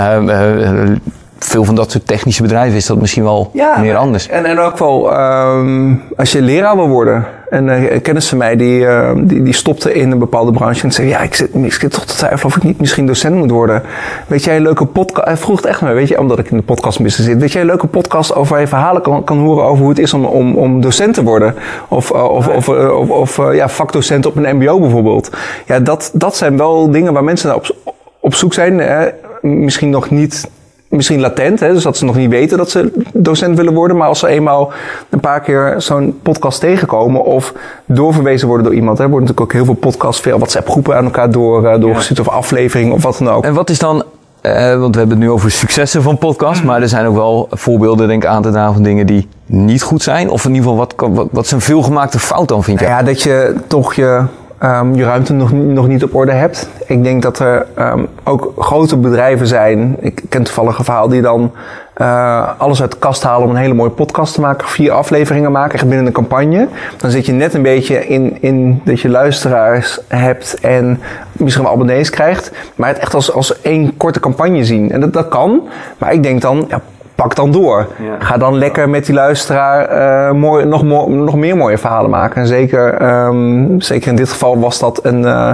veel van dat soort technische bedrijven is dat misschien wel ja, meer anders.
En, en ook wel um, als je leraar wil worden. En uh, kennis van mij die, uh, die, die stopte in een bepaalde branche en zei: Ja, ik zit, ik zit toch te twijfelen of ik niet misschien docent moet worden. Weet jij een leuke podcast? Hij vroeg het echt maar, weet je, omdat ik in de podcastbusiness zit. Weet jij een leuke podcast over je verhalen kan, kan horen over hoe het is om, om, om docent te worden? Of, uh, of, of, of, of uh, ja, vakdocent op een MBO bijvoorbeeld. Ja, dat, dat zijn wel dingen waar mensen op, op zoek zijn. Hè? Misschien nog niet misschien latent, hè, dus dat ze nog niet weten dat ze docent willen worden. Maar als ze eenmaal een paar keer zo'n podcast tegenkomen of doorverwezen worden door iemand. Hè, worden natuurlijk ook heel veel podcasts, veel WhatsApp-groepen aan elkaar door, uh, doorgestuurd of afleveringen of wat dan ook.
En wat is dan, uh, want we hebben het nu over successen van podcasts, maar er zijn ook wel voorbeelden denk ik aan te dragen van dingen die niet goed zijn. Of in ieder geval, wat, wat, wat is een veelgemaakte fout dan, vind je?
Ja, dat je toch je um, je ruimte nog, nog niet op orde hebt. Ik denk dat er um, ook grote bedrijven zijn. Ik ken toevallig een verhaal die dan uh, alles uit de kast halen om een hele mooie podcast te maken. Vier afleveringen maken, echt binnen een campagne. Dan zit je net een beetje in, in dat je luisteraars hebt en misschien wel abonnees krijgt. Maar het echt als, als één korte campagne zien. En dat, dat kan. Maar ik denk dan, ja, pak dan door. Ja. Ga dan lekker met die luisteraar uh, mooi, nog, mo nog meer mooie verhalen maken. En zeker, um, zeker in dit geval was dat een, uh,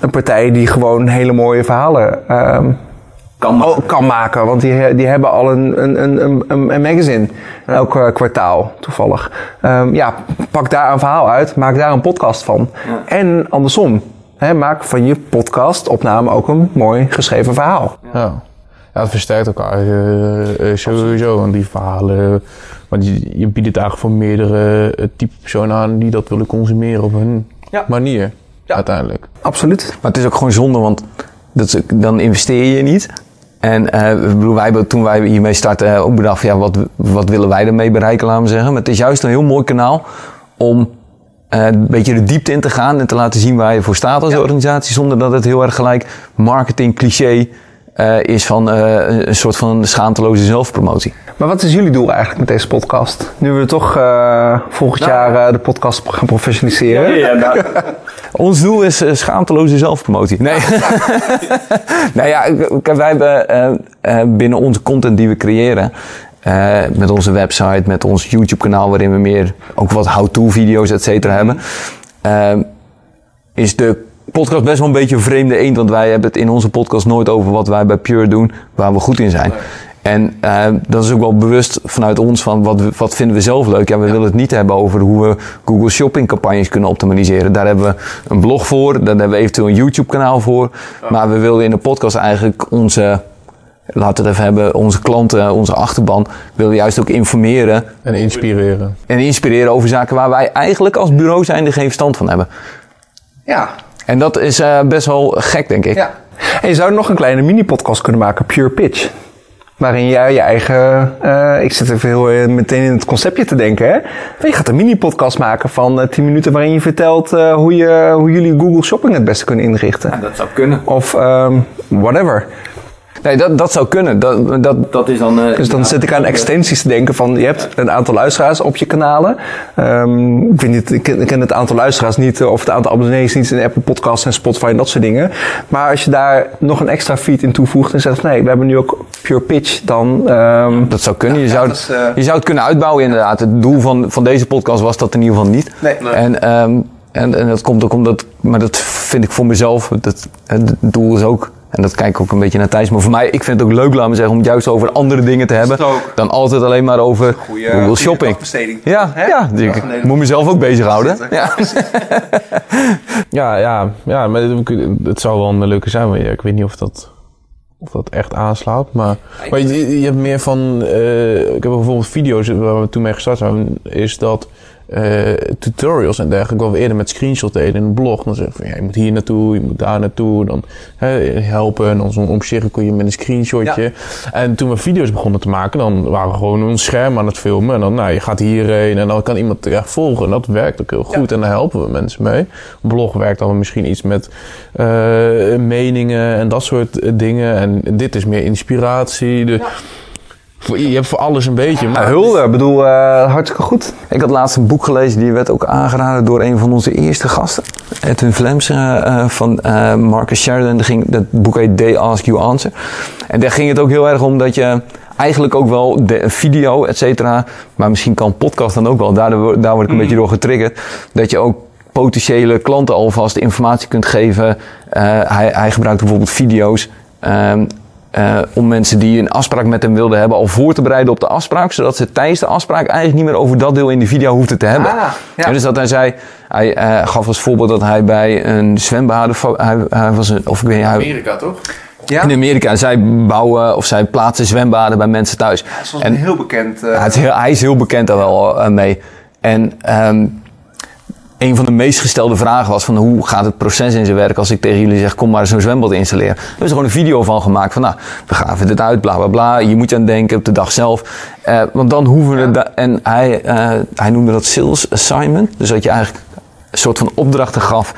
een partij die gewoon hele mooie verhalen um, kan, maken. Oh, kan maken. Want die, die hebben al een, een, een, een, een magazine ja. elk uh, kwartaal toevallig. Um, ja, pak daar een verhaal uit, maak daar een podcast van. Ja. En andersom. Hè, maak van je podcast opname ook een mooi geschreven verhaal.
Ja ja, het versterkt elkaar uh, sowieso. Want die verhalen, want je, je biedt het eigenlijk voor meerdere uh, type personen aan die dat willen consumeren op hun ja. manier. Ja. Uiteindelijk.
Absoluut.
Maar het is ook gewoon zonde, want dat is, dan investeer je niet. En uh, bedoel, wij toen wij hiermee starten ook bedacht, ja, wat, wat willen wij ermee bereiken, laten we zeggen. Maar het is juist een heel mooi kanaal om uh, een beetje de diepte in te gaan en te laten zien waar je voor staat als ja. organisatie, zonder dat het heel erg gelijk marketing cliché uh, is van uh, een soort van schaamteloze zelfpromotie.
Maar wat is jullie doel eigenlijk met deze podcast? Nu we toch uh, volgend nou, jaar de podcast gaan professionaliseren. Ja, ja, nou.
Ons doel is schaamteloze zelfpromotie. Nee. nou ja, wij hebben binnen onze content die we creëren. met onze website, met ons YouTube kanaal waarin we meer ook wat how-to video's et cetera hebben. is de podcast best wel een beetje een vreemde eend. Want wij hebben het in onze podcast nooit over wat wij bij Pure doen, waar we goed in zijn. En uh, dat is ook wel bewust vanuit ons van wat, wat vinden we zelf leuk. Ja, we ja. willen het niet hebben over hoe we Google Shopping campagnes kunnen optimaliseren. Daar hebben we een blog voor, daar hebben we eventueel een YouTube kanaal voor. Ja. Maar we willen in de podcast eigenlijk onze, laten we het even hebben, onze klanten, onze achterban, willen juist ook informeren.
En inspireren.
En inspireren over zaken waar wij eigenlijk als bureau zijn er geen verstand van hebben.
Ja,
en dat is uh, best wel gek, denk ik.
Ja. En je zou nog een kleine mini-podcast kunnen maken, Pure Pitch. Waarin jij je eigen. Uh, ik zit even heel uh, meteen in het conceptje te denken. Hè? Je gaat een mini-podcast maken van uh, 10 minuten waarin je vertelt hoe, je, hoe jullie Google Shopping het beste kunnen inrichten.
Ja, dat zou kunnen.
Of um, whatever.
Nee, dat, dat zou kunnen. Dat, dat, dat is dan... eh,
Dus dan
ja,
zit ik aan extensies te denken van, je hebt een aantal luisteraars op je kanalen. Ehm, ik, weet niet, ik, ken, ik ken het aantal luisteraars niet, eh, of het aantal abonnees niet in Apple Podcasts en Spotify en dat soort dingen. Maar als je daar nog een extra feed in toevoegt en zegt, nee, we hebben nu ook Pure Pitch, dan... ehm,
Dat zou kunnen. je, zou,
dat is, eh,
je zou het kunnen uitbouwen inderdaad. Het doel van, van deze podcast was dat in ieder geval niet.
Nee.
En, ehm, en, en dat komt ook omdat... Maar dat vind ik voor mezelf. Dat, het doel is ook... En dat kijk ik ook een beetje naar Thijs. Maar voor mij, ik vind het ook leuk, laat me zeggen, om het juist over andere dingen te hebben. Dan altijd alleen maar over Google Shopping. Ja, ja, dus ik, moet mezelf ook bezighouden. Ja.
Ja, ja, ja, maar het, het zou wel een leuke zijn. Maar ja, ik weet niet of dat, of dat echt aanslaat. Maar, maar je, je hebt meer van... eh, ik heb bijvoorbeeld video's waar we toen mee gestart zijn. Is dat eh, tutorials en dergelijke. Wat we eerder met screenshot deden in een blog. Dan zeg je van, ja, je moet hier naartoe, je moet daar naartoe. Dan hè, helpen. En dan zo'n omcirkel je met een screenshotje. En toen we video's begonnen te maken, dan waren we gewoon een scherm aan het filmen. En dan, nou, je gaat hierheen en dan kan iemand terecht volgen. En dat werkt ook heel goed. En daar helpen we mensen mee. Blog werkt dan misschien iets met eh, meningen en dat soort eh, dingen. En dit is meer inspiratie. Je hebt voor alles een beetje.
Ja,
Maar
hulde, ik bedoel, eh, hartstikke goed.
Ik had laatst een boek gelezen, die werd ook aangeraden door een van onze eerste gasten. Edwin Vlems eh, eh, van eh, Marcus Sheridan. Dat, ging, dat boek heet They Ask You Answer. En daar ging het ook heel erg om dat je eigenlijk ook wel de video, et cetera. Maar misschien kan podcast dan ook wel. Daar, daar word ik een beetje door getriggerd. Dat je ook potentiële klanten alvast informatie kunt geven. Hij, hij gebruikt bijvoorbeeld video's. ehm, eh, om mensen die een afspraak met hem wilden hebben al voor te bereiden op de afspraak. Zodat ze tijdens de afspraak eigenlijk niet meer over dat deel in de video hoefden te hebben.
Ah, ja.
Dus dat hij zei, hij eh, gaf als voorbeeld dat hij bij een zwembade, hij, hij was een, of ik weet niet, hij,
Amerika toch?
Ja,
in Amerika, zij bouwen of zij plaatsen zwembaden bij mensen thuis.
dat is
En-
heel bekend. eh,
ja, het is heel, hij is heel bekend daar wel eh, mee. En ehm, een van de meest gestelde vragen was van hoe gaat het proces in zijn werk als ik tegen jullie zeg kom maar zo'n zwembad installeren. Er is gewoon een video van gemaakt van nou we gaven dit uit bla bla bla. Je moet je aan denken op de dag zelf. Eh, want dan hoeven we da- en hij, eh, hij noemde dat sales assignment. Dus dat je eigenlijk een soort van opdrachten gaf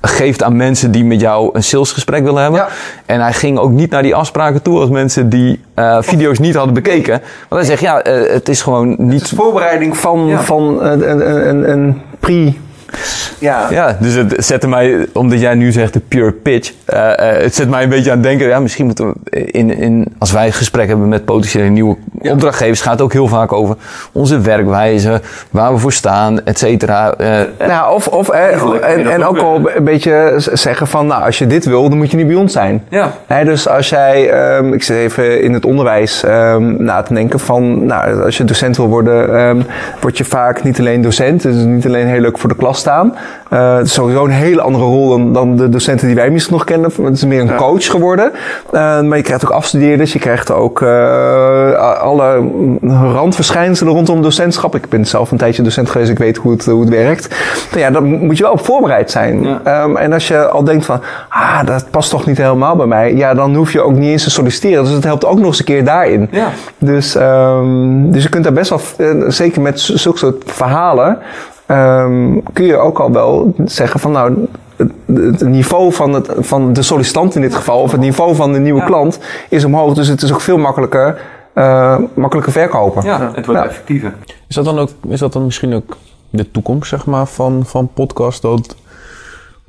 geeft aan mensen die met jou een salesgesprek willen hebben.
Ja.
En hij ging ook niet naar die afspraken toe als mensen die eh, video's niet hadden bekeken. Want hij zegt, ja, het is gewoon niet...
Het is voorbereiding van,
Ja.
van een, een, een, een pre... Ja,
Ja, dus het zette mij, omdat jij nu zegt de pure pitch, eh, eh, het zet mij een beetje aan het denken, ja, misschien moeten we in, in, als wij gesprek hebben met potentiële nieuwe opdrachtgevers, gaat het ook heel vaak over onze werkwijze, waar we voor staan, et cetera. Eh,
Nou, of, of en, en ook al een beetje zeggen van, nou, als je dit wil, dan moet je niet bij ons zijn.
Ja.
Dus als jij, ehm, ik zit even in het onderwijs ehm, na te denken van, nou, als je docent wil worden, ehm, word je vaak niet alleen docent, dus niet alleen heel leuk voor de klas staan. Eh, het is sowieso een hele andere rol dan, dan de docenten die wij misschien nog kennen. Het is meer een coach geworden. Eh, maar je krijgt ook afstudeerders, je krijgt ook eh, alle randverschijnselen rondom docentschap. Ik ben zelf een tijdje docent geweest, ik weet hoe het, hoe het werkt. Nou ja, dan moet je wel op voorbereid zijn.
Ja.
Ehm, en als je al denkt van, ah, dat past toch niet helemaal bij mij. Ja, dan hoef je ook niet eens te solliciteren. Dus het helpt ook nog eens een keer daarin.
Ja.
Dus, ehm, dus je kunt daar best wel, zeker met zulke soort verhalen, ehm, kun je ook al wel zeggen van nou, het, niveau van, het, van de sollicitant in dit geval, of het niveau van de nieuwe klant, is omhoog. Dus het is ook veel makkelijker, eh, makkelijker verkopen.
ja, het wordt
Ja.
effectiever.
Is dat dan ook, is dat dan misschien ook de toekomst, zeg maar, van, van podcast? Dat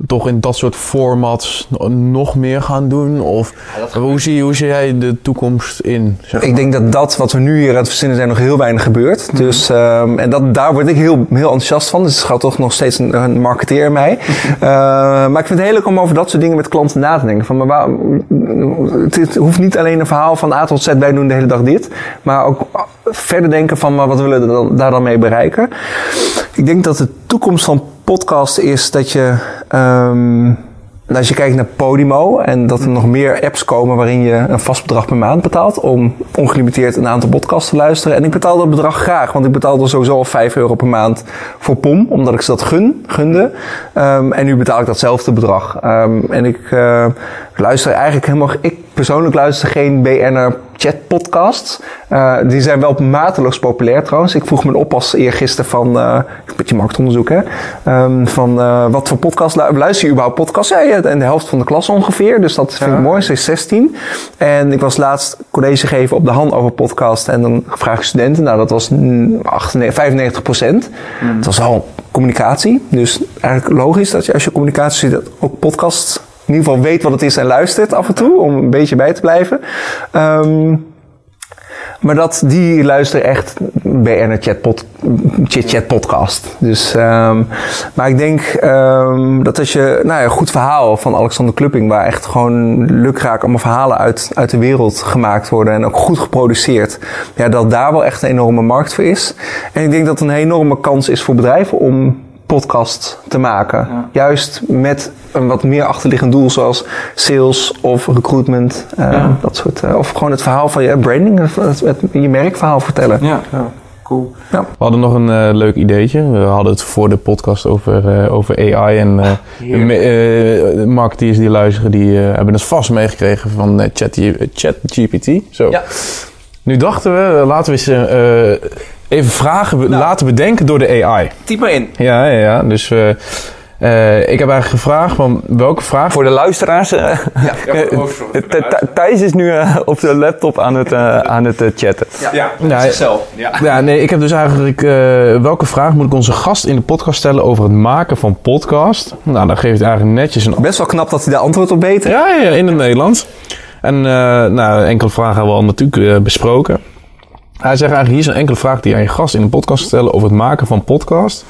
toch in dat soort formats nog meer gaan doen? Of hoe, zie, hoe zie jij de toekomst in? Zeg
Ik denk dat dat wat we nu hier aan het verzinnen zijn nog heel weinig gebeurt. Dus, ehm, en dat, daar word ik heel, heel enthousiast van. Dus het gaat toch nog steeds een, een marketeer in mij. Eh, maar ik vind het heel leuk om over dat soort dingen met klanten na te denken. Van, maar waar, het, het hoeft niet alleen een verhaal van A tot Z, wij doen de hele dag dit. Maar ook verder denken van, maar wat willen we dan, daar dan mee bereiken? Ik denk dat de toekomst van podcast is dat je... ehm, nou, als je kijkt naar Podimo en dat er nog meer apps komen waarin je een vast bedrag per maand betaalt om ongelimiteerd een aantal podcasts te luisteren. En ik betaal dat bedrag graag, want ik betaalde sowieso al 5 euro per maand voor POM, omdat ik ze dat gun, gunde. Ehm, en nu betaal ik datzelfde bedrag. Ehm, en ik eh, luister eigenlijk helemaal, ik persoonlijk luister geen BNR chat podcasts. Uh, die zijn wel mateloos populair trouwens. Ik vroeg me op als eergisteren van, uh, een beetje marktonderzoek hè, um, van uh, wat voor podcast luister je überhaupt podcasts? Ja, ja, en de helft van de klas ongeveer, dus dat vind ik mooi, ze is 16. En ik was laatst college geven op de hand over podcast en dan vraag ik studenten, nou dat was 98, 95 procent. Mm. Het was al communicatie, dus eigenlijk logisch dat je als je communicatie ziet, ook podcast in ieder geval weet wat het is en luistert af en toe, om een beetje bij te blijven. Um, maar dat, die luisteren echt BNR Chat, pod, Chit Chat podcast. Dus, um, maar ik denk um, dat als je, nou ja, een goed verhaal van Alexander Klupping, waar echt gewoon lukraak allemaal verhalen uit, uit de wereld gemaakt worden en ook goed geproduceerd, ja, dat daar wel echt een enorme markt voor is. En ik denk dat het een enorme kans is voor bedrijven om podcast te maken. Juist met een wat meer achterliggend doel, zoals sales of recruitment. Uh, dat soort, uh, of gewoon het verhaal van je branding, het, het, je merkverhaal vertellen.
Ja, ja. cool. Ja. We hadden nog een uh, leuk ideetje. We hadden het voor de podcast over, over AI en marketeers die luisteren, die hebben het vast meegekregen van ChatGPT. Chat Zo. Nu dachten we, laten we eens even vragen nou. laten bedenken door de AI.
Typ maar in.
Ja, ja, ja. Dus uh, uh, ik heb eigenlijk gevraagd van welke vraag...
Voor de luisteraars. Uh, ja, Thijs is nu op zijn laptop aan het, aan het chatten.
Ja, ja. zichzelf.
Ja. ja, nee, ik heb dus eigenlijk... welke vraag moet ik onze gast in de podcast stellen over het maken van podcast? Nou, dan geeft hij eigenlijk netjes een...
Best wel knap dat hij daar antwoord op weet.
Ja, ja, in het Nederlands. En nou, enkele vragen hebben we al natuurlijk besproken. Hij zegt eigenlijk, hier is een enkele vraag die aan je gast in een podcast stellen over het maken van podcast.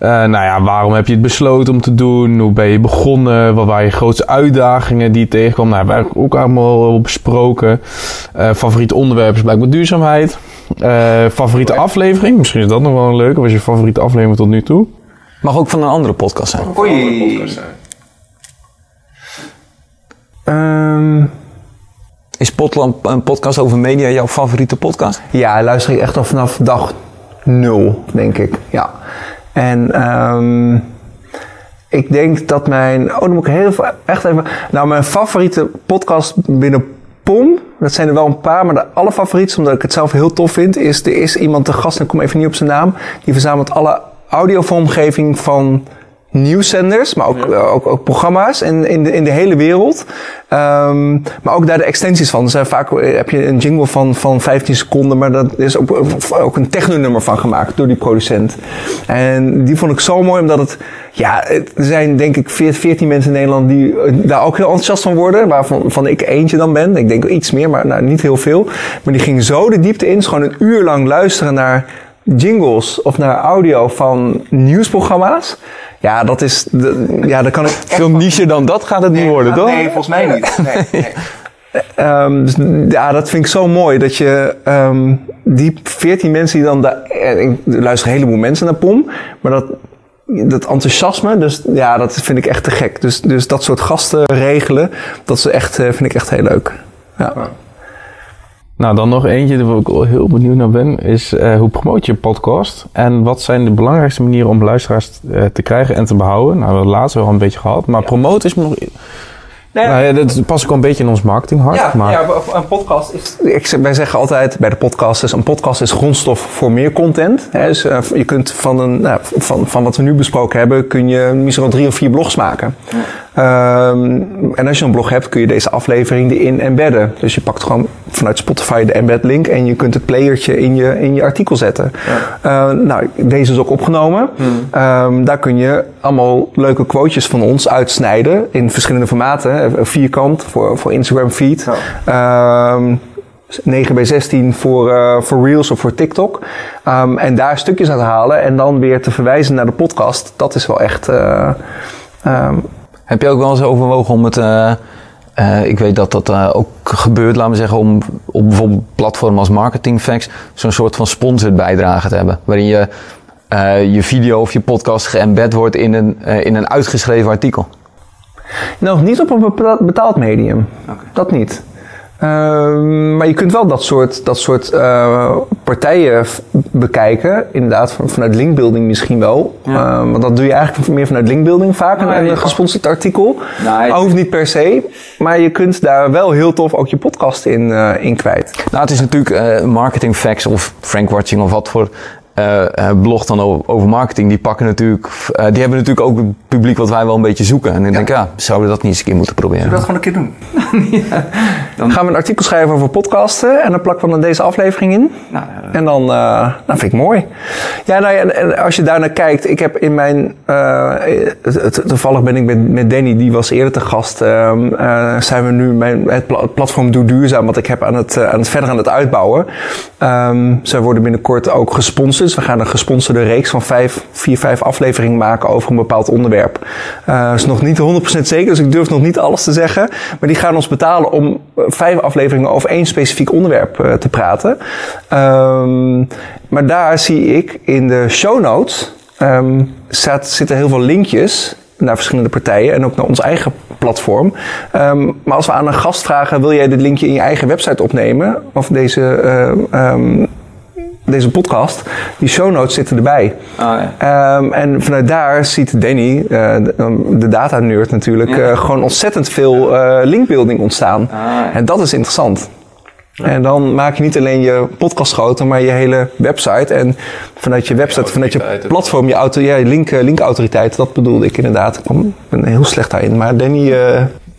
Uh, nou ja, waarom heb je het besloten om te doen? Hoe ben je begonnen? Wat waren je grootste uitdagingen die je tegenkwam? Nou, hebben we ook allemaal besproken. Uh, favoriete onderwerp is blijkbaar duurzaamheid. Uh, favoriete aflevering? Misschien is dat nog wel een leuke. Wat is je favoriete aflevering tot nu toe?
Mag ook van een andere podcast zijn.
Mag ook van een andere podcast zijn. Um,
is Potland een podcast over media jouw favoriete podcast?
Ja, luister ik echt al vanaf dag nul, denk ik. Ja. En um, ik denk dat mijn. Oh, dan moet ik heel veel. Echt even. Nou, mijn favoriete podcast binnen POM. Dat zijn er wel een paar, maar de allerfavorietste, omdat ik het zelf heel tof vind, is er is iemand te gast, en ik kom even niet op zijn naam. Die verzamelt alle audiovormgeving van nieuwszenders, maar ook, eh, ook, ook, programma's in, in, de, in de hele wereld. Um, maar ook daar de extensies van. Zijn vaak eh, heb je een jingle van, van 15 seconden, maar dat is ook, ook een technonummer van gemaakt door die producent. En die vond ik zo mooi, omdat het, ja, er zijn denk ik 14 mensen in Nederland die eh, daar ook heel enthousiast van worden, waarvan van ik eentje dan ben. Ik denk iets meer, maar nou, niet heel veel. Maar die ging zo de diepte in, dus gewoon een uur lang luisteren naar jingles of naar audio van nieuwsprogramma's. Ja, dat is. ja, dan kan ik.
Veel niche dan dat gaat het niet worden, toch?
Nee, volgens mij niet. Nee, nee. Um, dus, ja, dat vind ik zo mooi. Dat je um, die veertien mensen die dan daar... Ik luister een heleboel mensen naar POM. Maar dat, dat enthousiasme, dus ja, dat vind ik echt te gek. Dus, dus dat soort gasten regelen, dat is echt, eh, vind ik echt heel leuk. Ja.
Nou, dan nog eentje waar ik heel benieuwd naar ben, is uh, hoe promoot je een podcast? En wat zijn de belangrijkste manieren om luisteraars uh, te krijgen en te behouden? Nou, we hebben het laatst wel een beetje gehad, maar ja. promoten is nog... Nee, nou ja, dat past ook een beetje in ons marketinghart.
Ja,
maar...
ja, een podcast is... Ik, wij zeggen altijd bij de podcasters, een podcast is grondstof voor meer content. Hè, dus uh, je kunt van, een, nou, van, van wat we nu besproken hebben, kun je misschien wel drie of vier blogs maken. Um, en als je een blog hebt, kun je deze aflevering erin embedden. Dus je pakt gewoon vanuit Spotify de embed link en je kunt het playertje in je, in je artikel zetten. Ja. Uh, nou, deze is ook opgenomen. Hmm. Um, daar kun je allemaal leuke quotejes van ons uitsnijden in verschillende formaten. Vierkant voor, voor Instagram feed. Ja. Um, 9 bij 16 voor, uh, voor Reels of voor TikTok. Um, en daar stukjes uit halen en dan weer te verwijzen naar de podcast. Dat is wel echt. Uh,
um, heb je ook wel eens overwogen om het. Uh, uh, ik weet dat dat uh, ook gebeurt, laten we zeggen, om op bijvoorbeeld platformen als Marketing Facts zo'n soort van sponsored bijdrage te hebben. Waarin je je video of je podcast geëmbed wordt in een, in een uitgeschreven artikel.
Nog niet op een betaald medium. Okay. Dat niet. Ehm, maar je kunt wel dat soort, dat soort eh, partijen bekijken. Inderdaad, van- vanuit linkbuilding misschien wel. Ehm, want dat doe je eigenlijk meer vanuit linkbuilding vaak.
Nou,
een, gesponsord artikel.
Nou,
hoeft niet per se. Maar je kunt daar wel heel tof ook je podcast in, eh, in kwijt.
Nou, het is natuurlijk eh, marketing facts of Frank Watching of wat voor eh, eh, blog dan over marketing. Die pakken natuurlijk, eh, die hebben natuurlijk ook het publiek wat wij wel een beetje zoeken. En ik denk, ja, zouden we dat niet eens een keer moeten proberen?
dat gewoon een keer doen? Dan gaan we een artikel schrijven over podcasten. En dan plakken we dan deze aflevering in.
Nou,
En dan, eh nou vind ik mooi. Ja, nou ja, en, als je daar naar kijkt, ik heb in mijn, eh, toevallig ben ik met, met Danny, die was eerder te gast, ehm, eh, zijn we nu mijn, het, pla- het platform Doe Duurzaam, wat ik heb aan het, aan het verder aan het uitbouwen. Ehm zij worden binnenkort ook gesponsord. Dus we gaan een gesponsorde reeks van vijf, vier, vijf afleveringen maken over een bepaald onderwerp. Dat is nog niet 100% zeker, dus ik durf nog niet alles te zeggen. Maar die gaan ons betalen om eh, vijf afleveringen over één specifiek onderwerp eh, te praten. Ehm, maar daar zie ik in de show notes ehm, zitten heel veel linkjes naar verschillende partijen en ook naar ons eigen platform. Ehm, maar als we aan een gast vragen, wil jij dit linkje in je eigen website opnemen? Of deze, deze podcast, die show notes zitten erbij.
Ah, ja.
Ehm, en vanuit daar ziet Danny, eh, de, de data nerd natuurlijk,
Ja.
eh, gewoon ontzettend veel eh, linkbuilding ontstaan.
Ah, ja.
En dat is interessant. En dan maak je niet alleen je podcast groter, maar je hele website. En vanuit je website, vanuit je platform, je, auto, ja, je link, linkautoriteit, dat bedoelde ik inderdaad. Ik ben heel slecht daarin. Maar Danny,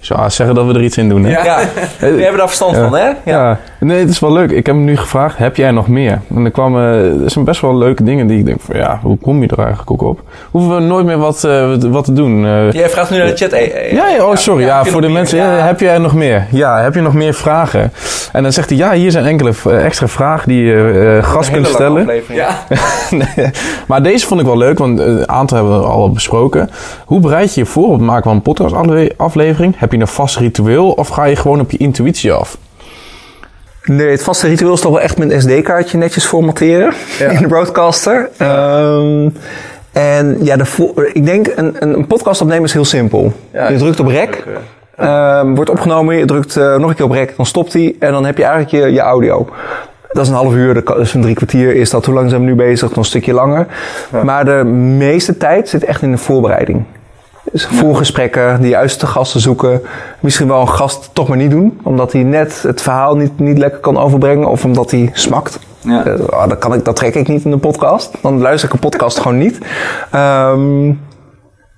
zou zeggen dat we er iets in doen, hè?
ja, we hebben daar verstand van, hè?
Ja. nee, het is wel leuk. Ik heb hem nu gevraagd, heb jij nog meer? En er kwamen, er zijn best wel leuke dingen die ik denk van, ja, hoe kom je er eigenlijk ook op? Hoeven we nooit meer wat, eh, wat te doen? Eh,
Jij vraagt nu naar de chat. eh,
ja, ja, oh sorry. Ja, voor de
meer?
mensen. Heb jij nog meer? Ja, heb je nog meer vragen? En dan zegt hij, ja, hier zijn enkele extra vragen die je eh, gast kunt stellen.
Ja.
Nee, maar deze vond ik wel leuk, want een aantal hebben we al besproken. Hoe bereid je je voor op het maken van een podcastaflevering? Heb je een vast ritueel of ga je gewoon op je intuïtie af?
Nee, het vaste ritueel is toch wel echt met een SD-kaartje netjes formatteren in de broadcaster. Ehm, en ja, de ik denk een, een podcast opnemen is heel simpel. je drukt op rec, ehm, wordt opgenomen, je drukt eh, nog een keer op rec, dan stopt hij en dan heb je eigenlijk je, je audio. Dat is een half uur, dat dus een drie kwartier is dat. Hoe lang zijn we nu bezig? Nog een stukje langer. Maar de meeste tijd zit echt in de voorbereiding. Dus voorgesprekken, de juiste gasten zoeken. Misschien wel een gast toch maar niet doen. Omdat hij net het verhaal niet, niet lekker kan overbrengen. Of omdat hij smakt.
Ja.
Eh, ah, dat, kan ik, dat trek ik niet in een podcast. Dan luister ik een podcast gewoon niet. Ehm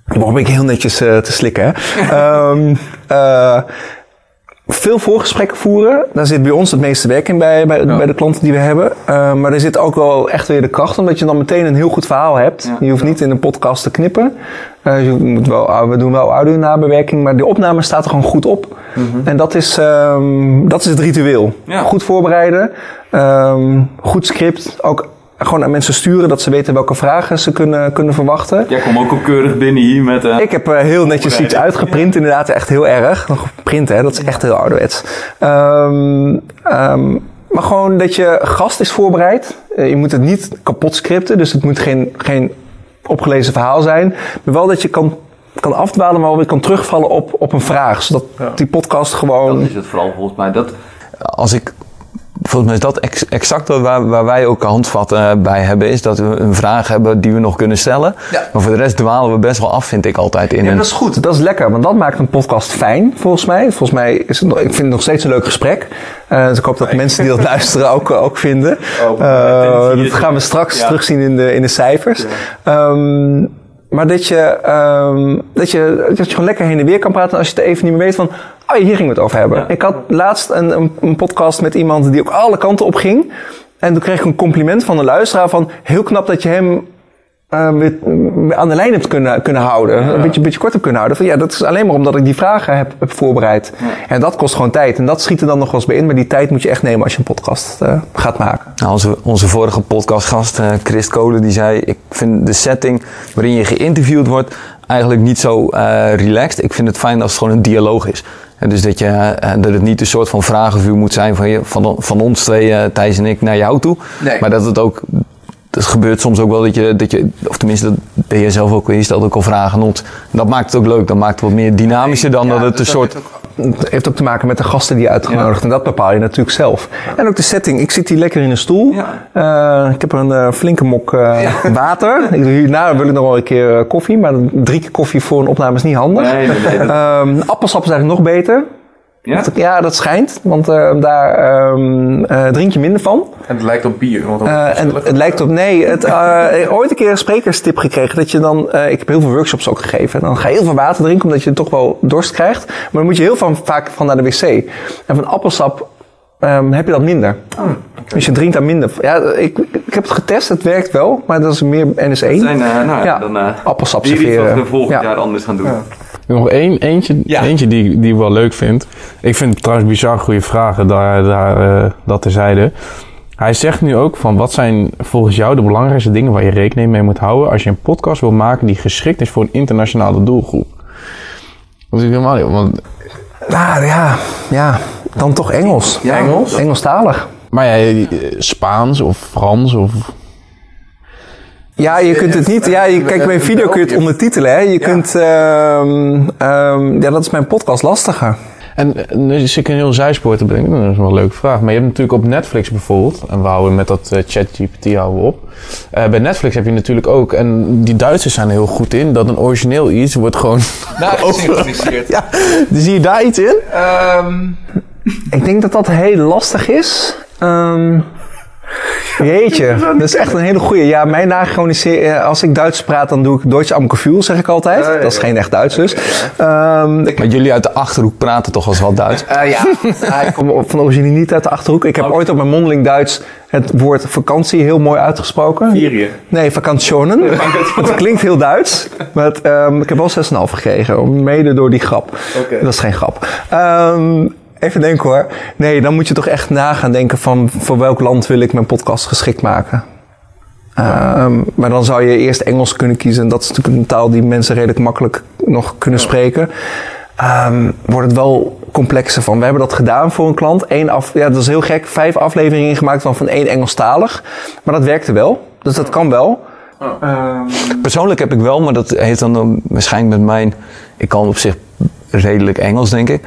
ik begon ik heel netjes eh, te slikken. Hè? Ehm, eh, veel voorgesprekken voeren. Daar zit bij ons het meeste werk in bij, bij, bij de klanten die we hebben. Eh, maar er zit ook wel echt weer de kracht, omdat je dan meteen een heel goed verhaal hebt.
Ja.
Je hoeft niet in een podcast te knippen. Eh, je moet wel, ah, we doen wel audio-nabewerking, maar de opname staat er gewoon goed op. En dat is, ehm, dat is het ritueel.
Ja.
Goed voorbereiden, ehm, goed script. Ook gewoon aan mensen sturen dat ze weten welke vragen ze kunnen, kunnen verwachten.
Jij kwam ook al keurig binnen hier met... eh,
Ik heb eh, heel netjes iets uitgeprint, inderdaad, echt heel erg. Nog print, hè, dat is echt heel ouderwets. Ehm, maar gewoon dat je gast is voorbereid. Je moet het niet kapot scripten, dus het moet geen, geen opgelezen verhaal zijn. Maar wel dat je kan, kan afdwalen, maar wel weer kan terugvallen op, op een vraag. Zodat die podcast gewoon...
Dat is het vooral volgens mij. Dat, als ik, volgens mij is dat ex- exact waar, waar wij ook handvatten eh, bij hebben. Is dat we een vraag hebben die we nog kunnen stellen.
Ja.
Maar voor de rest dwalen we best wel af, vind ik altijd. In
Ja,
een,
dat is goed. Dat is lekker, want dat maakt een podcast fijn, volgens mij. Volgens mij is het, nog- ik vind het nog steeds een leuk gesprek. Eh, dus ik hoop dat mensen die dat luisteren ook, eh, ook vinden.
Oh,
Eh, dat gaan we straks
Ja.
terugzien in de, in de cijfers. Ehm, maar dat je, ehm, dat, je, dat je gewoon lekker heen en weer kan praten als je het even niet meer weet van... Oh, hier gingen we het over hebben. Ik had laatst een, een, een podcast met iemand die ook alle kanten op ging. En toen kreeg ik een compliment van een luisteraar van... Heel knap dat je hem eh, aan de lijn hebt kunnen, kunnen houden. Een, beetje, een beetje kort hebt kunnen houden. Van, ja, dat is alleen maar omdat ik die vragen heb, heb voorbereid. En dat kost gewoon tijd. En dat schiet er dan nog wel eens bij in. Maar die tijd moet je echt nemen als je een podcast eh, gaat maken.
Nou, onze, onze vorige podcastgast, eh Chris Kolen, die zei... Ik vind de setting waarin je geïnterviewd wordt eigenlijk niet zo relaxed. Ik vind het fijn als het gewoon een dialoog is. En dus dat, je, eh, dat het niet een soort van vragenvuur moet zijn van, je, van, van ons twee, eh, Thijs en ik, naar jou toe.
Nee.
Maar dat het ook... Het gebeurt soms ook wel dat je, dat je of tenminste, dat ben je zelf ook, je stelt ook al vragen ons. Dat maakt het ook leuk, dat maakt het wat meer dynamischer dan dat het een soort
heeft ook te maken met de gasten die je uitgenodigd. En dat bepaal je natuurlijk zelf. En ook de setting. Ik zit hier lekker in een stoel. Eh, ik heb een eh, flinke mok eh, water. Ik, hierna wil ik nog wel een keer koffie. Maar drie keer koffie voor een opname is niet handig.
Nee, nee,
Ehm, appelsap is eigenlijk nog beter.
Ja?
Ja, dat schijnt. Want eh, daar ehm, eh, drink je minder van.
En het lijkt op bier. Want
Eh, en het lijkt op, nee, het, eh, ooit een keer een sprekerstip gekregen dat je dan, eh, ik heb heel veel workshops ook gegeven. En dan ga je heel veel water drinken omdat je toch wel dorst krijgt. Maar dan moet je heel van, vaak van naar de wc. En van appelsap ehm, heb je dat minder. Dus je drinkt daar minder. Ja, ik, ik heb het getest, het werkt wel, maar dat is meer NS1.
zijn, eh, nou, ja,
Ja,
dan, eh,
appelsap
die
serveren.
we volgend
Ja.
jaar anders gaan doen.
Nog één, eentje,
Ja.
eentje die, die ik wel leuk vind. Ik vind het trouwens bizar goede vragen, daar, daar, eh, dat terzijde. Hij zegt nu ook van wat zijn volgens jou de belangrijkste dingen waar je rekening mee moet houden als je een podcast wil maken die geschikt is voor een internationale doelgroep. Dat is helemaal niet, want
Nou ja, ja, dan toch Engels.
Ja,
Engels? Engelstalig.
Maar ja, eh, Spaans of Frans of...
Ja, je kunt het niet. Ja, je, kijk, bij een video kun je het ondertitelen. Hè. Je kunt. ehm, ehm, ja, dat is mijn podcast lastiger.
En eh, nu zit ik een heel zijspoor te bedenken. Dat is wel een leuke vraag. Maar je hebt natuurlijk op Netflix bijvoorbeeld... en we houden met dat eh, ChatGPT houden we op. Eh, bij Netflix heb je natuurlijk ook... en die Duitsers zijn er heel goed in... dat een origineel iets wordt gewoon...
gesynchroniseerd.
ja, zie je daar iets in?
Ik denk dat dat heel lastig is. Ehm, jeetje, dat is echt een hele goeie. Ja, mijn nagesynchroniseer... Als ik Duits praat, dan doe ik Deutsch am Gefühl, zeg ik altijd. Dat is geen echt Duits dus. Ehm,
Maar jullie uit de Achterhoek praten toch als wel Duits?
Eh, ja, Ja, ik kom op- van origine niet uit de Achterhoek. Ik heb ooit op mijn mondeling Duits het woord vakantie heel mooi uitgesproken.
Syrië.
Nee, vakantionen. Het klinkt heel Duits. Maar het, ehm, ik heb wel 6,5 gekregen. Mede door die grap. Dat is geen grap. Ehm, even denken hoor. Nee, dan moet je toch echt na gaan denken van... voor welk land wil ik mijn podcast geschikt maken. Ehm, maar dan zou je eerst Engels kunnen kiezen. En dat is natuurlijk een taal die mensen redelijk makkelijk nog kunnen spreken. Ehm, wordt het wel complexer van. We hebben dat gedaan voor een klant. Eén af, ja, dat is heel gek. Vijf afleveringen gemaakt van, van één Engelstalig. Maar dat werkte wel. Dus dat kan wel.
Persoonlijk heb ik wel, maar dat heeft dan um, waarschijnlijk met mijn... Ik kan op zich redelijk Engels, denk ik.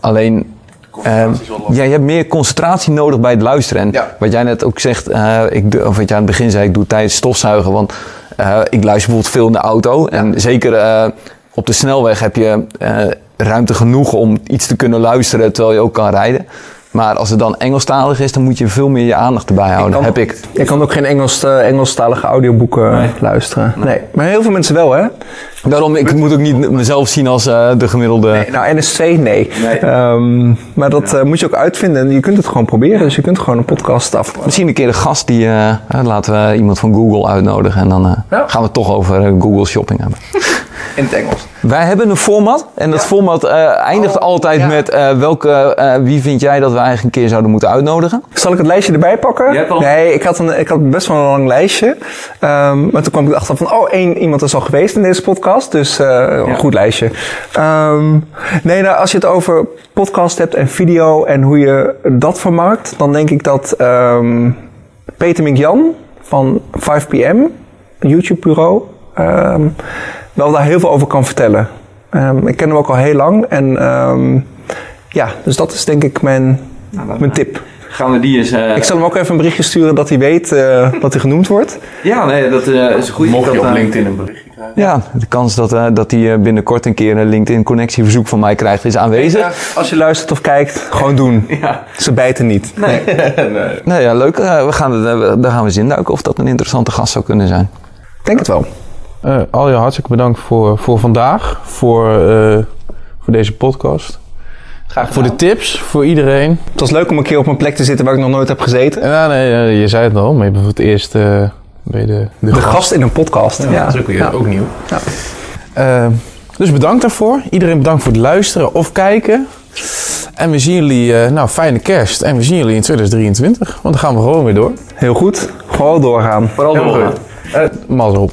Alleen... ehm, ja, je hebt meer concentratie nodig bij het luisteren. En
Ja.
wat jij net ook zegt, eh, ik, of wat jij aan het begin zei, ik doe tijdens stofzuigen. Want eh, ik luister bijvoorbeeld veel in de auto. En zeker eh, op de snelweg heb je ruimte genoeg om iets te kunnen luisteren terwijl je ook kan rijden. Maar als het dan Engelstalig is, dan moet je veel meer je aandacht erbij houden.
kan-
heb ik.
Je kan ook geen Engels, eh, Engelstalige audioboeken luisteren. Nee. Maar heel veel mensen wel, hè?
Daarom, ik moet ook niet mezelf zien als eh, de gemiddelde...
Nou, NS2, nee. Ehm, maar dat eh, moet je ook uitvinden. En je kunt het gewoon proberen. Dus je kunt gewoon een podcast af.
Misschien een keer een gast die... laten we iemand van Google uitnodigen. En dan eh,
Ja.
gaan we het toch over Google Shopping hebben.
In het Engels.
Wij hebben een format. En dat format eh, eindigt altijd
ja.
met... eh, welke, eh, wie vind jij dat we eigenlijk een keer zouden moeten uitnodigen?
Zal ik het lijstje erbij pakken?
Al-
Nee, ik had, een, ik had best wel een lang lijstje. Ehm, maar toen kwam ik achter van, oh, één iemand is al geweest in deze podcast. Dus eh, een goed lijstje. Ehm, nee, nou, als je het over podcast hebt en video en hoe je dat vermarkt, dan denk ik dat ehm, Peter Mink-Jan van 5PM, een YouTube-bureau, ehm, wel daar heel veel over kan vertellen. Ehm, ik ken hem ook al heel lang en ehm, ja, dus dat is denk ik mijn,
Nou,
mijn tip.
Gaan we die eens... eh,
Ik zal hem ook even een berichtje sturen dat hij weet eh, dat hij genoemd wordt.
Ja, nee, dat eh, is een goede.
Mocht je
dat,
op LinkedIn een berichtje krijgen.
Ja, de kans dat, eh, dat hij eh, binnenkort een keer een LinkedIn-connectieverzoek van mij krijgt is aanwezig.
Als je luistert of kijkt, gewoon doen.
Ja.
Ze bijten niet.
Nee, ja, leuk. We gaan, daar gaan we eens induiken of dat een interessante gast zou kunnen zijn.
Ik denk het wel.
Eh Alja, hartstikke bedankt voor, voor vandaag. Voor, eh, voor deze podcast.
Graag
Voor de tips, voor iedereen.
Het was leuk om een keer op een plek te zitten waar ik nog nooit heb gezeten.
En, ja, nee, je zei het al, maar je bent voor het eerst eh, je de, de,
De gast in een podcast. Ja,
Dat is ook, weer,
Ja.
ook nieuw.
Ja.
Eh, dus bedankt daarvoor. Iedereen bedankt voor het luisteren of kijken. En we zien jullie, eh, nou fijne kerst. En we zien jullie in 2023. Want dan gaan we gewoon weer door.
Heel goed. Gewoon doorgaan.
Vooral doorgaan.
Mazzel op.